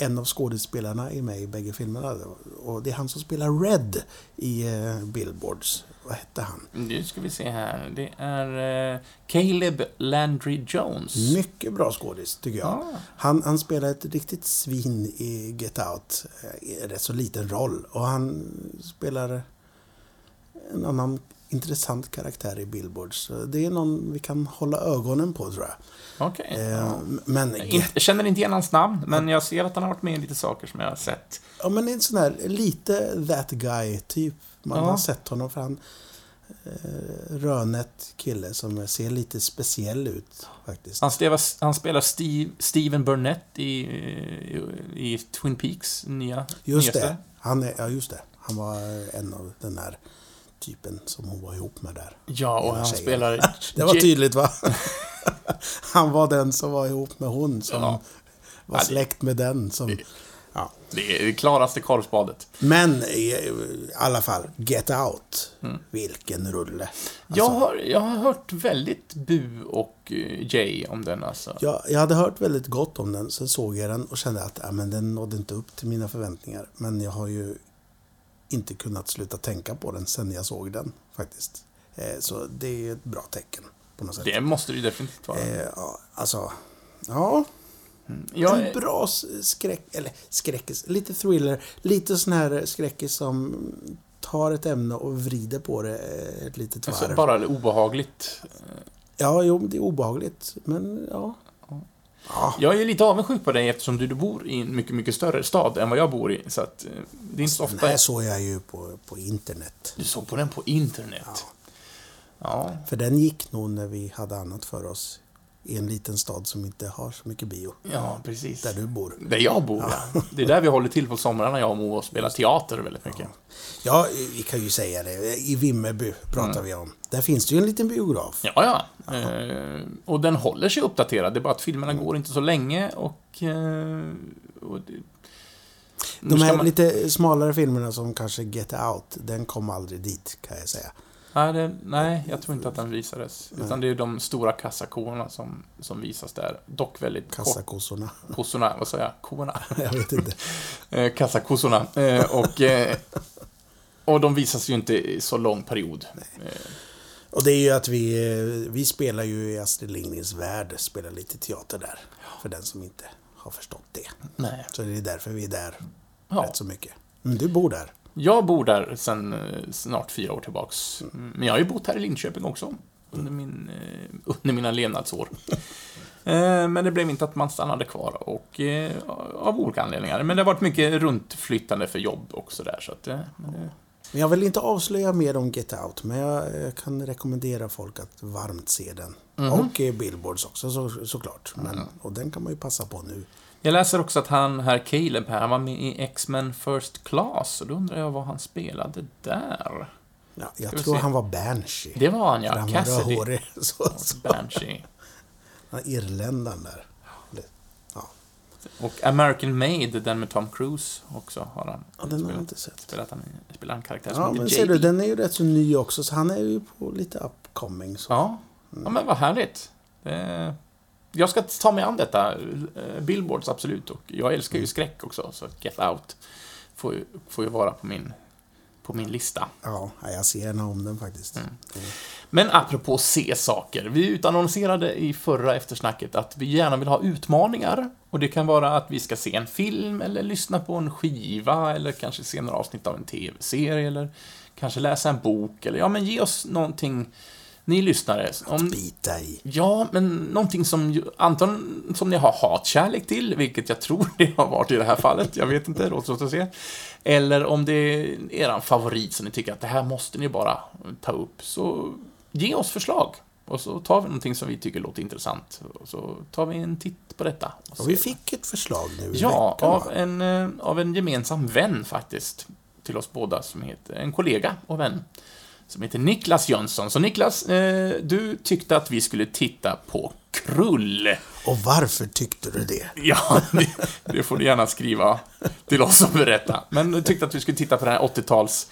en av skådespelarna är med i bägge filmerna. Och det är han som spelar Red i eh, Billboards. Vad hette han? Nu ska vi se här. Det är eh, Caleb Landry Jones. Mycket bra skådis, tycker jag. Ah. Han, han spelar ett riktigt svin i Get Out. eh, Rätt så liten roll. Och han spelar en annan intressant karaktär i Billboards. Så Det är någon vi kan hålla ögonen på, tror jag. Okej. Eh, ja. Men, Jag känner inte igen hans namn, men jag ser att han har varit med i lite saker som jag har sett. ja, men en sån här lite that guy-typ. Man Ja. har sett honom för han eh, rödnät kille som ser lite speciell ut, faktiskt. Han, spelar, han spelar Steve, Steven Burnett i, i, i Twin Peaks nya Just nyaste. det. Han är, ja, just det. Han var en av den här typen som hon var ihop med där. Ja, och han tjejen. spelar... <laughs> Det var tydligt va? <laughs> Han var den som var ihop med hon som Ja. var släkt med den som... Ja. Det är det klaraste korvspadet. Men i, i alla fall, Get Out. Vilken rulle. Alltså, Jag, har, jag har hört väldigt bu och eh, Jay om den alltså. jag, jag hade hört väldigt gott om den, sen såg jag den och kände att ja, men den nådde inte upp till mina förväntningar. Men jag har ju inte kunnat sluta tänka på den sen jag såg den, faktiskt. Eh, så det är ett bra tecken, på något sätt. Det måste det ju definitivt vara. Eh, ja, alltså, ja, Jag, en bra skräck, eller skräckis, lite thriller, lite sån här skräckis som tar ett ämne och vrider på det eh, ett litet alltså, varv. bara obehagligt. Ja, jo, det är obehagligt, men ja. Ja, Jag är lite avundsjuk på dig eftersom du, du bor i en mycket, mycket större stad än vad jag bor i. Så att eh, det är inte så den ofta... här såg jag ju på, på internet. Du såg på den på internet? Ja. Ja. För den gick nog när vi hade annat för oss. I en liten stad som inte har så mycket bio. Ja, precis. Där du bor. Där jag bor, ja. Det är där vi håller till på somrarna, jag och Mo, och spelar teater väldigt mycket. Ja, vi kan ju säga det. I Vimmerby pratar Mm. vi om. Där finns det ju en liten biograf. Ja, ja. Eh, och den håller sig uppdaterad. Det är bara att filmerna går inte så länge och... Eh, och det, De här man- lite smalare filmerna som kanske Get Out, den kom aldrig dit kan jag säga. Nej, det, nej, jag tror inte att den visades. Utan det är de stora kassakorna som, som visas där. Dock väldigt kort. Kassakossorna. Kossorna, vad säger jag? Korna? <laughs> jag vet inte. <laughs> Eh, kassakossorna. Eh, och, eh, och de visas ju inte i så lång period. Eh, Och det är ju att vi, vi spelar ju i Astrid Lindgrens värld, spelar lite teater där. För den som inte har förstått det. nej. Så det är därför vi är där Ja. rätt så mycket. Men du bor där. Jag bor där sedan eh, snart fyra år tillbaks. Mm, Men jag har ju bott här i Linköping också. Under, min, eh, under mina levnadsår. <laughs> Eh, Men det blev inte att man stannade kvar och av olika anledningar. Men det har varit mycket runtflyttande för jobb och sådär. Så att, men jag vill inte avslöja mer om Get Out, men jag kan rekommendera folk att varmt se den. Mhm. Och Billboards också så, såklart. Men, Och den kan man ju passa på nu. Jag läser också att han, här Caleb här, han var med i X-Men First Class. Och då undrar jag vad han spelade där. Ja, jag tror se. han var Banshee. Det var han ja, han var Cassidy. rödhårig. <laughs> Så, så. Banshee. Han irländaren där. Ja, Och American Made, den med Tom Cruise också har han ja den har jag inte sett. Spelat han, spelar en karaktär Ja, som men heter ser du, JD. den är ju rätt så ny också, så han är ju på lite upcoming. Så. Ja. ja, men vad härligt. Det... Jag ska ta mig an detta. eh, Billboards, absolut. Och jag älskar Mm. ju skräck också, så Get Out får ju, får ju vara på min, på min lista. Ja, jag ser gärna om den faktiskt. Mm. Men apropå se saker. Vi utannonserade i förra eftersnacket att vi gärna vill ha utmaningar. Och det kan vara att vi ska se en film, eller lyssna på en skiva, eller kanske se några avsnitt av en TV-serie, eller kanske läsa en bok, eller ja, men ge oss någonting, ni lyssnare. Om, Bita i. Ja, men någonting som antagligen som ni har hatkärlek till, vilket jag tror <laughs> det har varit i det här fallet. Jag vet inte, låt oss se. Eller om det är er favorit som ni tycker att det här måste ni bara ta upp. Så ge oss förslag. Och så tar vi någonting som vi tycker låter intressant. Och så tar vi en titt på detta. Och Och vi fick ett förslag nu i Ja, veckan. av en, eh, av en gemensam vän faktiskt. Till oss båda, som heter, en kollega och vän. Som heter Niklas Jönsson. Så Niklas, eh, du tyckte att vi skulle titta på Krull. Och varför tyckte du det? <laughs> Ja, det, det får du gärna skriva till oss och berätta. Men du tyckte att vi skulle titta på den här 80-tals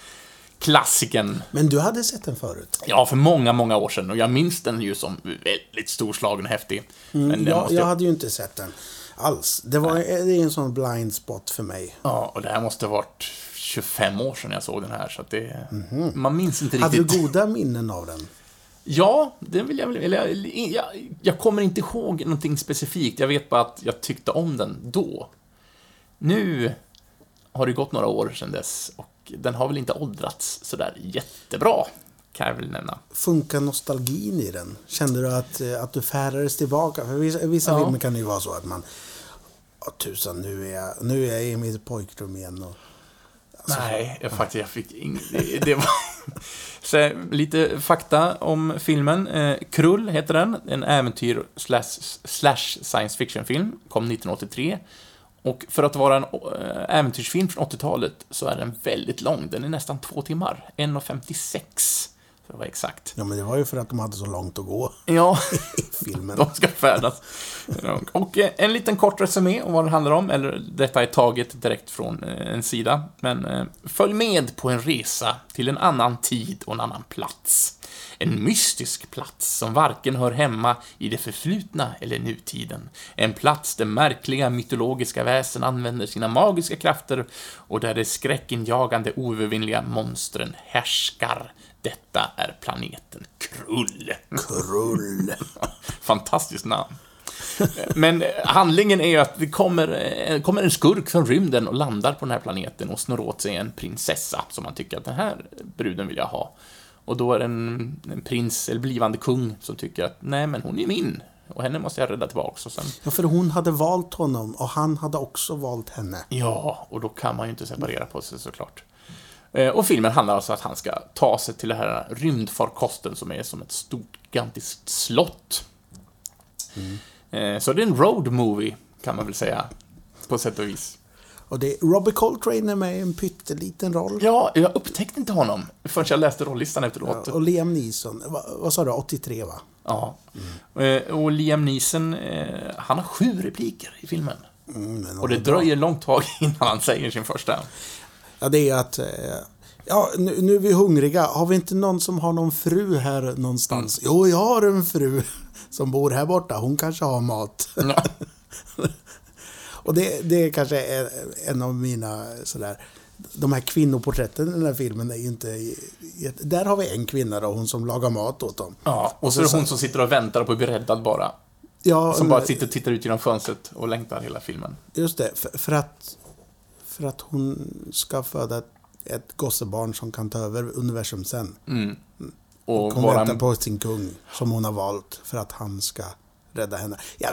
klassikern. Men du hade sett den förut? Ja, för många, många år sedan. Och jag minns den ju som väldigt storslagen och häftig. Men Mm, jag, måste jag hade ju inte sett den. alls. Det, var, det är en sån blind spot för mig. Ja, och det här måste varit 25 år sedan jag såg den här, så att det... Man minns inte Hade riktigt. du goda minnen av den? Ja, det vill jag väl... Eller, jag, jag, jag kommer inte ihåg någonting specifikt. Jag vet bara att jag tyckte om den då. Nu har det gått några år sedan dess och den har väl inte åldrats sådär jättebra, kan jag väl nämna. Funkar nostalgin i den? Kände du att, eh, att du färdades tillbaka? För vissa, vissa Ja. filmer kan det ju vara så att man... Åh tusan, nu är jag, nu är jag i mitt pojkrum igen. Och, Nej, jag, faktiskt, jag fick inget... Det, det var... <laughs> Så, lite fakta om filmen. Eh, Krull heter den. En äventyr slash, slash science fiction-film. Kom 1983. Och för att vara en äh, äventyrsfilm från 80-talet så är den väldigt lång. Den är nästan två timmar. 1.56 för att vara exakt. Ja, men det var ju för att de hade så långt att gå Ja, <laughs> i filmen. de ska färdas. Och eh, en liten kort resumé om vad den handlar om, eller detta är taget direkt från eh, en sida. Men eh, följ med på en resa till en annan tid och en annan plats. En mystisk plats som varken hör hemma i det förflutna eller nutiden. En plats där märkliga mytologiska väsen använder sina magiska krafter och där de skräckinjagande oövervinnliga monstren härskar. Detta är planeten Krull. Krull. <laughs> Fantastiskt namn. Men handlingen är ju att det kommer, eh, kommer en skurk från rymden och landar på den här planeten och snor åt sig en prinsessa som man tycker att den här bruden vill jag ha. Och då är det en, en prins, eller blivande kung, som tycker att nej, men hon är min. Och henne måste jag rädda tillbaks. Och sen, Ja, för hon hade valt honom och han hade också valt henne. ja, och då kan man ju inte separera på sig såklart. Eh, Och filmen handlar alltså om att han ska ta sig till det här rymdfarkosten som är som ett stort, gigantiskt slott. Eh, Så det är en road movie, kan man väl säga, på sätt och vis. Och det, Robbie Coltrane är med i en pytteliten roll. Ja, jag upptäckte inte honom förrän jag läste rollistan efteråt. Och Liam Neeson, va, vad sa du, 83 va? Ja. Eh, Och Liam Neeson, han har sju repliker i filmen. Mm, Och det dröjer långt tag <laughs> innan han säger sin första. Ja, det är att... eh, Ja, nu, nu är vi hungriga. Har vi inte någon som har någon fru här någonstans? Mm. Jo, jag har en fru <laughs> som bor här borta. Hon kanske har mat. Ja. <laughs> Och det, det kanske är en av mina sådär... De här kvinnoporträtten i den här filmen är ju inte... Där har vi en kvinna då, hon som lagar mat åt dem. ja. Och så är det hon som sitter och väntar på att bli räddad bara. Ja, Som bara sitter och tittar ut genom fönstret och längtar hela filmen. Just det, för, för, att, för att hon ska föda ett, ett gossebarn som kan ta över universum sen. Och Hon vara väntar en... på sin kung som hon har valt för att han ska rädda henne. Ja,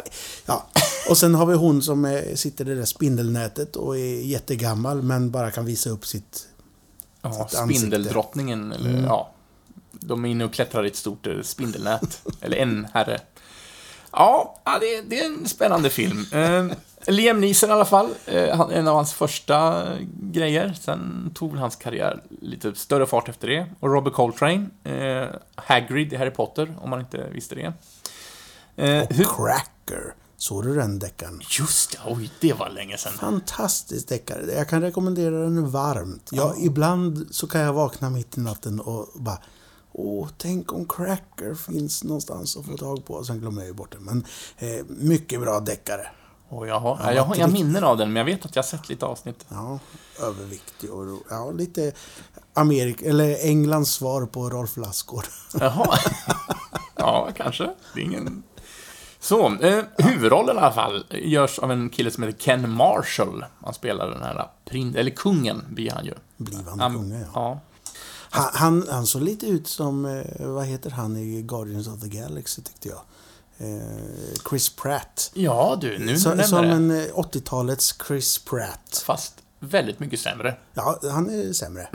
ja. Och sen har vi hon som är, sitter i det där spindelnätet och är jättegammal men bara kan visa upp sitt... Ja. Mm. spindeldrottningen, eller ja. De är inne och klättrar i ett stort eh, spindelnät. <laughs> eller en herre. Ja, ja, det, det är en spännande film. Liam Neeson i alla fall, eh, en av hans första eh, grejer. Sen tog hans karriär lite större fart efter det. Och Robert Coltrane, eh, Hagrid i Harry Potter, om man inte visste det. Eh, Och hur, Cracker. Såg du den deckaren? just det, oj, det var länge sedan. Fantastisk deckare. Jag kan rekommendera den varmt. Ja, Ibland så kan jag vakna mitt i natten och bara Åh, tänk om Cracker finns någonstans att få tag på. Sen glömmer jag ju bort det. Men eh, mycket bra deckare. Och jag, har, jag, har, har minnen av den, men jag vet att jag har sett lite avsnitt. Ja, överviktig och ja, lite Amerika, eller Englands svar på Rolf Lassgård. <laughs> Jaha. <laughs> ja, kanske. Det är ingen... Så, eh, huvudrollen i alla fall görs av en kille som heter Ken Marshall. Han spelar den här prin... eller kungen blir han ju. Blivande kunga, ja. ja. Han, han, han såg lite ut som, eh, vad heter han i Guardians of the Galaxy tyckte jag. Eh, Chris Pratt. Ja, du, nu Så, du som nämner det. en eh, 80-talets Chris Pratt. Fast väldigt mycket sämre. Ja, han är sämre.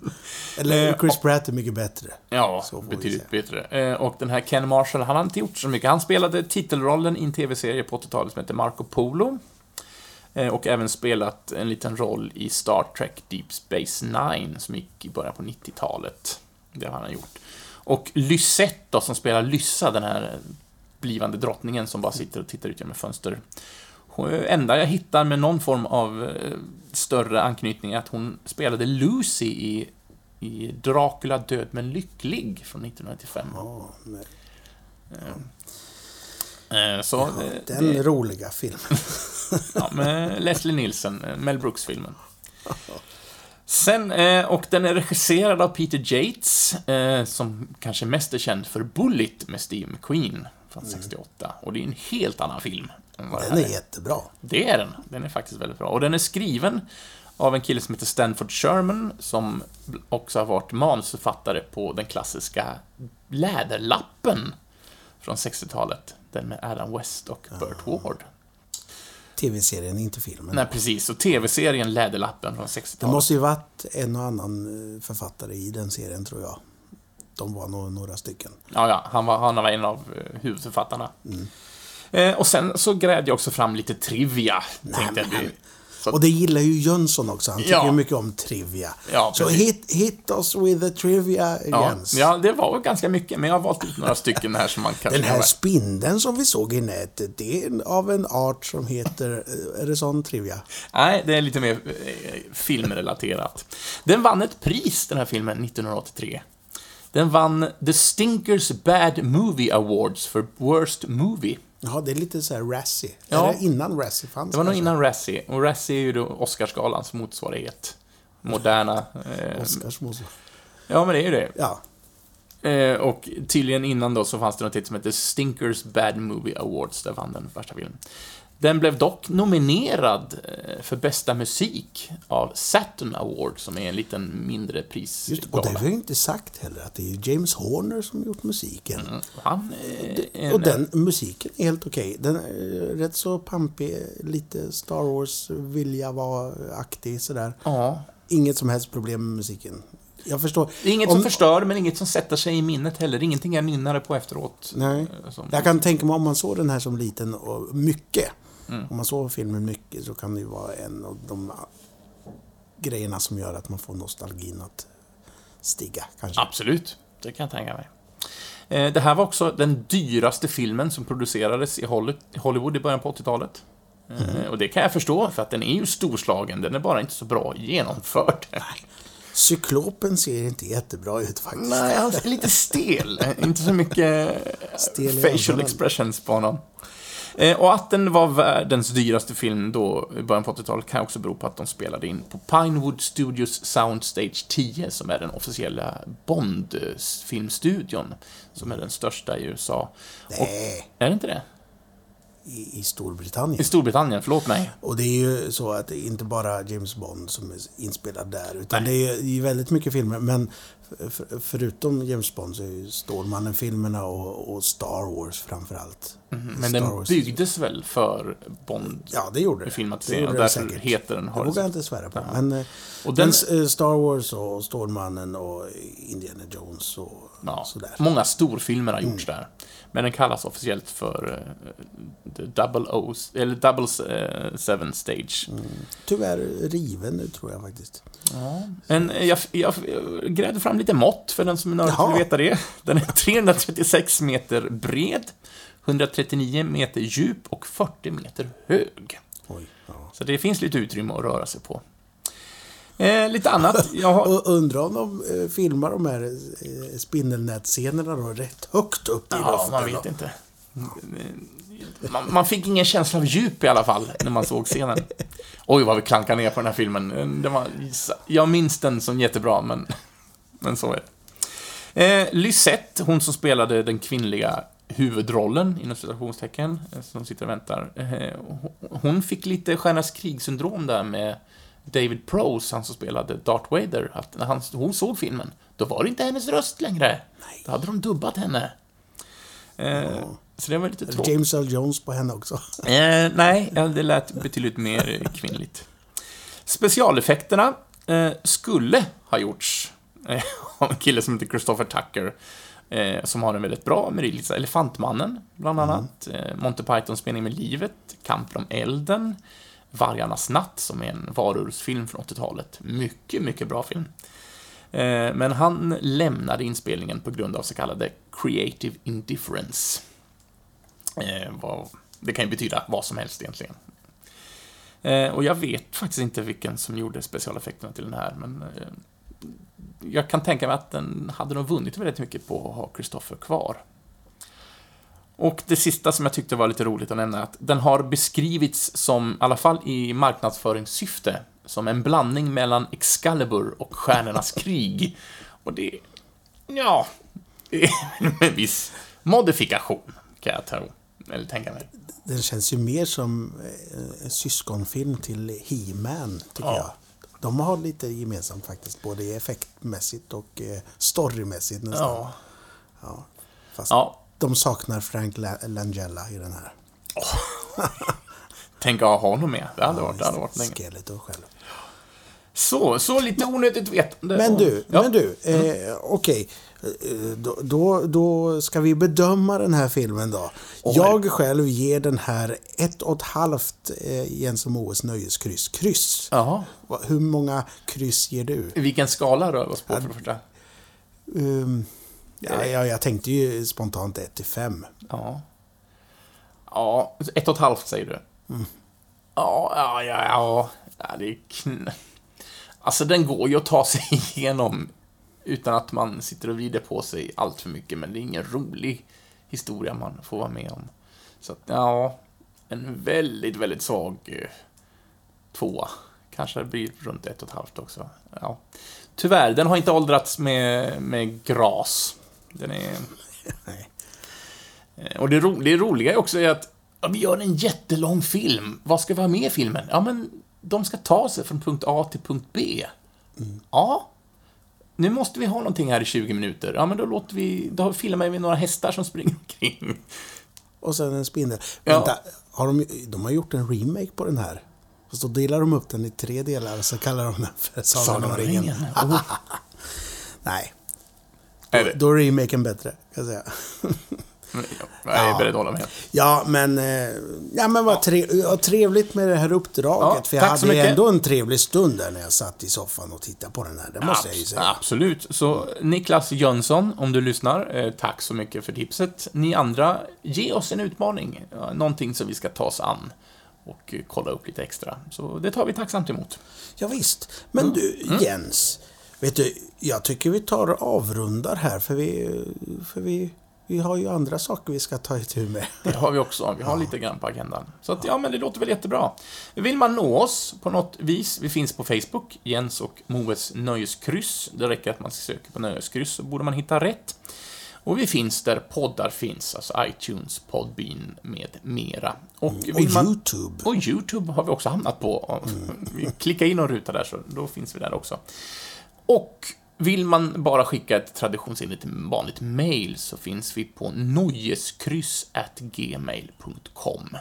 <laughs> Eller Chris Pratt är mycket bättre. Ja, betydligt bättre. Eh, och den här Ken Marshall, han har inte gjort så mycket. Han spelade titelrollen i en tv-serie på 80-talet som heter Marco Polo. Eh, och även spelat en liten roll i Star Trek Deep Space Nine som gick i början på 90-talet. Det har han gjort. Och Lysette då, som spelar Lyssa, den här blivande drottningen som bara sitter och tittar ut genom ett fönster. Hon- enda jag hittar med någon form av eh, större anknytning är att hon spelade Lucy i, i Dracula död men lycklig från 1995. Ja, nej. Eh, Så, eh, Den det- roliga filmen. <laughs> Ja, med Leslie Nielsen, eh, Mel Brooks-filmen. Sen, eh, och den är regisserad av Peter Yates, eh, som kanske mest är känd för Bullet med Steve McQueen från 68. Och det är en helt annan film. än vad det Den här är jättebra. Det är den. Den är faktiskt väldigt bra. Och den är skriven av en kille som heter Stanford Sherman, som också har varit manusförfattare på den klassiska Läderlappen från 60-talet. Den med Adam West och Burt Ward. Tv-serien, inte filmen. Nej, precis. Och TV-serien Läderlappen från Det 60-talet. måste ju varit en och annan eh, författare i den serien, tror jag. De var nog några stycken. Ja, ja. Han var, han var en av eh, huvudförfattarna. Mm. Eh, och sen så grävde jag också fram lite trivia, tänkte men- vi. Så, Och det gillar ju Jönsson också. Han tycker Ja. mycket om trivia. Ja, Så hit, hit us with the trivia ja, again. ja, det var ganska mycket, men jag har valt ut några stycken här som man kanske Den kan här spindeln som vi såg i nätet, det är av en art som heter... eh, Är det sån trivia? Nej, det är lite mer eh, filmrelaterat. Den vann ett pris, den här filmen, 1983. Den vann The Stinkers Bad Movie Awards för Worst Movie. Ja, det är lite så här Razzie. Ja. Det innan Razzie fanns? Det var nog innan Razzie, och Razzie är ju då Oscarsgalans motsvarighet. Moderna... Eh, ja, men det är ju det. Ja. Eh, och tydligen innan då så fanns det något som heter Stinkers Bad Movie Awards, där vann den första filmen. Den blev dock nominerad eh, för bästa musik av Saturn Award, som är en liten mindre Just, och det har vi inte sagt heller, att det är James Horner som gjort musiken. Mm, Han eh, är Och en, den musiken är helt okej. Den är rätt så pampig, lite Star Wars-vilja vara aktig sådär. Ja. Inget som helst problem med musiken. Jag förstår. Inget Om- som förstör, men inget som sätter sig i minnet heller. Ingenting jag nynnade på efteråt. Nej. Eh, Som, Jag kan tänka mig om man såg den här som liten och mycket. Mm. Om man såg filmen mycket så kan det ju vara en av de grejerna som gör att man får nostalgin att stiga kanske. Absolut, det kan jag tänka mig. Eh, Det här var också den dyraste filmen som producerades i Holly- Hollywood i början på 80-talet. Eh, Och det kan jag förstå, för att den är ju storslagen, den är bara inte så bra genomförd. <laughs> Cyklopen ser inte jättebra ut faktiskt. Nej, han är lite stel. Inte så mycket Stel i facial expressions på honom. Eh, Och att den var världens dyraste film då, i början på 80-talet, kan också bero på att de spelade in på Pinewood Studios Soundstage 10, som är den officiella Bond-filmstudion, som är den största i USA. Nej, Är det inte det? i, Storbritannien. I Storbritannien, förlåt mig. Och det är ju så att det är inte bara James Bond som är inspelad där, utan det är ju väldigt mycket filmer. Men för, förutom James Bond så är ju Stålmannen-filmerna och, och Star Wars framförallt. Men Star den Wars. byggdes väl för Bond? Ja, det gjorde gjorde det därför säkert. heter den Det vågar jag inte svära på. Men, eh, Och den, men eh, Star Wars och Stålmannen och Indiana Jones och ja, sådär. många storfilmer har Mm. gjorts där. Men den kallas officiellt för uh, Double O, eller Double Seven Stage. Tyvärr riven nu tror jag faktiskt. Men eh, jag, jag, grävde fram lite mått för den som är vill veta det. Den är 336 meter bred, 139 meter djup och 40 meter hög. Oj, ja. Så det finns lite utrymme att röra sig på. Eh, lite annat. <laughs> Jag har, undrar om de eh, filmar de här eh, spindelnätscenerna då rätt högt upp i Ja, luften. man då. vet inte. Man, man fick ingen känsla av djup i alla fall, när man såg scenen. Oj, vad vi klankar ner på den här filmen. Den var, jag minns den som jättebra, men, men så är det. Eh, Lysette, hon som spelade den kvinnliga huvudrollen, inom citationstecken, eh, som sitter och väntar. Eh, hon fick lite Stjärnas krig-syndrom där med David Prose, han som spelade Darth Vader. Att när han, hon såg filmen, då var det inte hennes röst längre. Då hade de dubbat henne. Eh, Så det var lite tråkigt. James Earl Jones på henne också. <laughs> Eh, nej, det lät betydligt mer kvinnligt. Specialeffekterna eh, skulle ha gjorts eh, av en kille som heter Christopher Tucker, eh, som har en väldigt bra merit. Elefantmannen, bland annat. Eh, Monty Pythons Mening med livet, Kampen om elden, Vargarnas natt, som är en varulvsfilm från 80-talet. Mycket, mycket bra film. Eh, men han lämnade inspelningen på grund av så kallade creative indifference. Eh, det kan ju betyda vad som helst egentligen. Eh, och jag vet faktiskt inte vilken som gjorde specialeffekterna till den här, men eh, jag kan tänka mig att den hade nog vunnit väldigt mycket på att ha Christopher kvar. Och det sista som jag tyckte var lite roligt att nämna är att den har beskrivits som, i alla fall i marknadsföringssyfte, som en blandning mellan Excalibur och Stjärnornas <laughs> krig. Och det... Ja... Det <laughs> är en viss modifikation, kan jag tro. Eller tänka mig. Den känns ju mer som eh, en syskonfilm till He-Man, tycker Ja. jag. De har lite gemensamt faktiskt, både effektmässigt och eh, storymässigt nästan. Ja. Ja. Fast Ja, de saknar Frank La- Langella i den här. <laughs> tänk att ha honom med. Det hade varit, det hade varit länge. Skeletor själv. Så, så lite onödigt vetande. Men du, ja. men du, eh, okej. Eh, Då, då, då ska vi bedöma den här filmen då. Oj. Jag själv ger den här ett och ett halvt eh, Jens och Moes nöjeskryss. Kryss. Jaha. Va- Hur många kryss ger du? Vilken skala rör vi oss på för det första? Um, ja, ja, jag tänkte ju spontant 1 till 5. Ja. Ja, ett och ett halvt säger du. Ja, ja, ja, ja. ja det är kn... Alltså, den går ju att ta sig <laughs> igenom utan att man sitter och vrider på sig allt för mycket, men det är ingen rolig historia man får vara med om. Så att, ja, en väldigt, väldigt svag eh, tvåa. Kanske det blir runt ett och ett halvt också. Ja. Tyvärr, den har inte åldrats med, med gras. Den är... Eh, Och det, ro, det roliga är också är att ja, vi gör en jättelång film. Vad ska vi ha med i filmen? Ja, men de ska ta sig från punkt A till punkt B. Ja. Nu måste vi ha någonting här i 20 minuter. Ja, men då låter vi... Då filmar vi några hästar som springer omkring. Och sen en spindel. Ja. Vänta, har de, de har gjort en remake på den här. Fast då delar de upp den i tre delar och så kallar de den för Sagan om ringen. <laughs> Oh, Nej, det? då är remaken bättre, kan jag säga. Jag är beredd att hålla med. Ja, men, eh, ja, men vad ja, trevligt med det här uppdraget. Ja, för jag hade mycket. ändå en trevlig stund där när jag satt i soffan och tittade på den här. Det måste jag ju Abs- säga. Absolut. Så Niklas Jönsson, om du lyssnar, eh, tack så mycket för tipset. Ni andra, ge oss en utmaning. Någonting som vi ska ta oss an och eh, kolla upp lite extra. Så det tar vi tacksamt emot. Ja, visst. Men du, Jens. Vet du, jag tycker vi tar och avrundar här för vi, för vi, vi har ju andra saker vi ska ta itu med. <laughs> Det har vi också. Vi har lite grann på agendan. Så att, ja, men det låter väl jättebra. Vill man nå oss på något vis, vi finns på Facebook, Jens och Moes Nöjeskryss. Det räcker att man söker på Nöjeskryss så borde man hitta rätt. Och vi finns där poddar finns, alltså iTunes, Podbean med mera. Och, Och vill man, YouTube. och YouTube har vi också hamnat på. <laughs> Vi klickar in och ruta där, så då finns vi där också. Och vill man bara skicka ett traditionsenligt vanligt mail så finns vi på nojeskryss.gmail.com.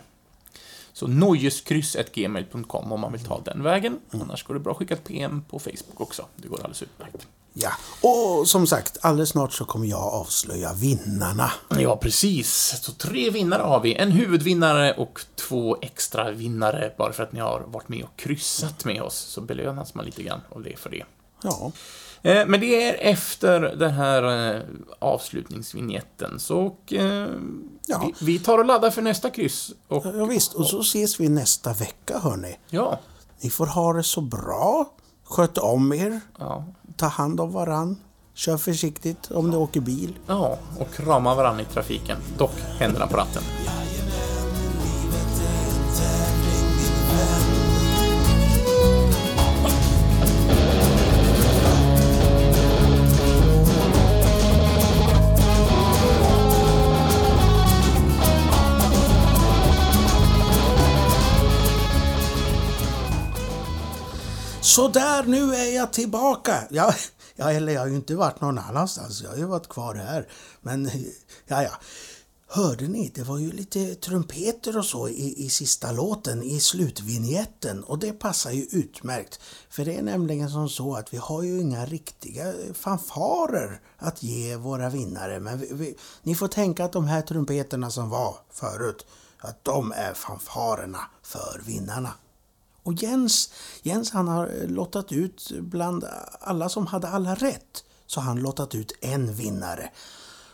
Så nojeskryss.gmail.com om man vill ta den vägen. Annars går det bra att skicka ett PM på Facebook också. Det går alldeles utmärkt. Ja, och som sagt, alldeles snart så kommer jag avslöja vinnarna. Ja, precis. Så tre vinnare har vi. En huvudvinnare och två extra vinnare. Bara för att ni har varit med och kryssat med oss så belönas man lite grann av det för det. Ja, Men det är efter den här eh, avslutningsvinjetten, så och, eh, Ja. vi, vi tar och laddar för nästa kryss. Och, ja visst. Och så ses vi nästa vecka, hörni. ja, Ni får ha det så bra. Sköt om er. ja, Ta hand om varann. Kör försiktigt om du åker bil. ja, och krama varandra i trafiken. Dock händerna på ratten. Så där, nu är jag tillbaka. Ja, ja, eller jag har ju inte varit någon annanstans. Jag har ju varit kvar här. Men, ja, ja. Hörde ni? Det var ju lite trumpeter och så i, i sista låten, i slutvinjetten. Och det passar ju utmärkt. För det är nämligen som så att vi har ju inga riktiga fanfarer att ge våra vinnare. Men vi, vi, ni får tänka att de här trumpeterna som var förut, att de är fanfarerna för vinnarna. Och Jens, Jens han har eh, lottat ut bland alla som hade alla rätt. Så han lottat ut en vinnare.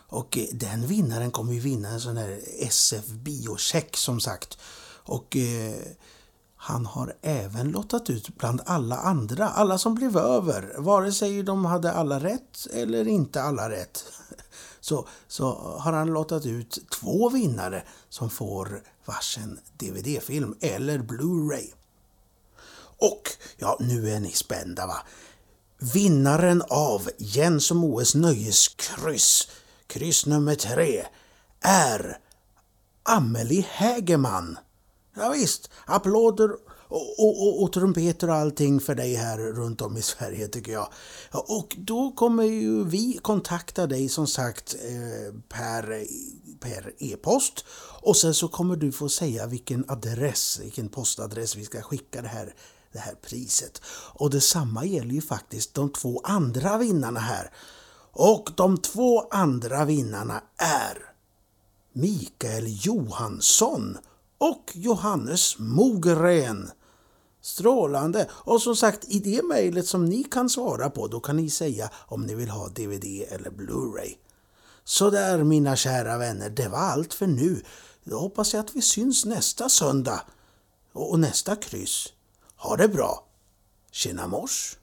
Och eh, den vinnaren kommer ju vinna en sån här SF biocheck som sagt. Och eh, han har även lottat ut bland alla andra, alla som blev över, vare sig de hade alla rätt eller inte alla rätt. <laughs> Så, så har han lottat ut två vinnare som får varsin DVD-film eller Blu-ray. Och, ja, nu är ni spända va? Vinnaren av Jens och Moes nöjeskryss, kryss nummer tre, är Amelie Hägerman. Ja, visst, applåder och, och, och, trumpeter och allting för dig här runt om i Sverige tycker jag. Och då kommer ju vi kontakta dig som sagt eh, per, per e-post och sen så kommer du få säga vilken adress, vilken postadress vi ska skicka det här, det här priset. Och detsamma gäller ju faktiskt de två andra vinnarna här. Och de två andra vinnarna är Mikael Johansson och Johannes Mogren. Strålande! Och som sagt, i det mejlet som ni kan svara på, då kan ni säga om ni vill ha DVD eller Blu-ray. Så där mina kära vänner, det var allt för nu. Då hoppas jag att vi syns nästa söndag och nästa kryss. Ha det bra! Tjena mors!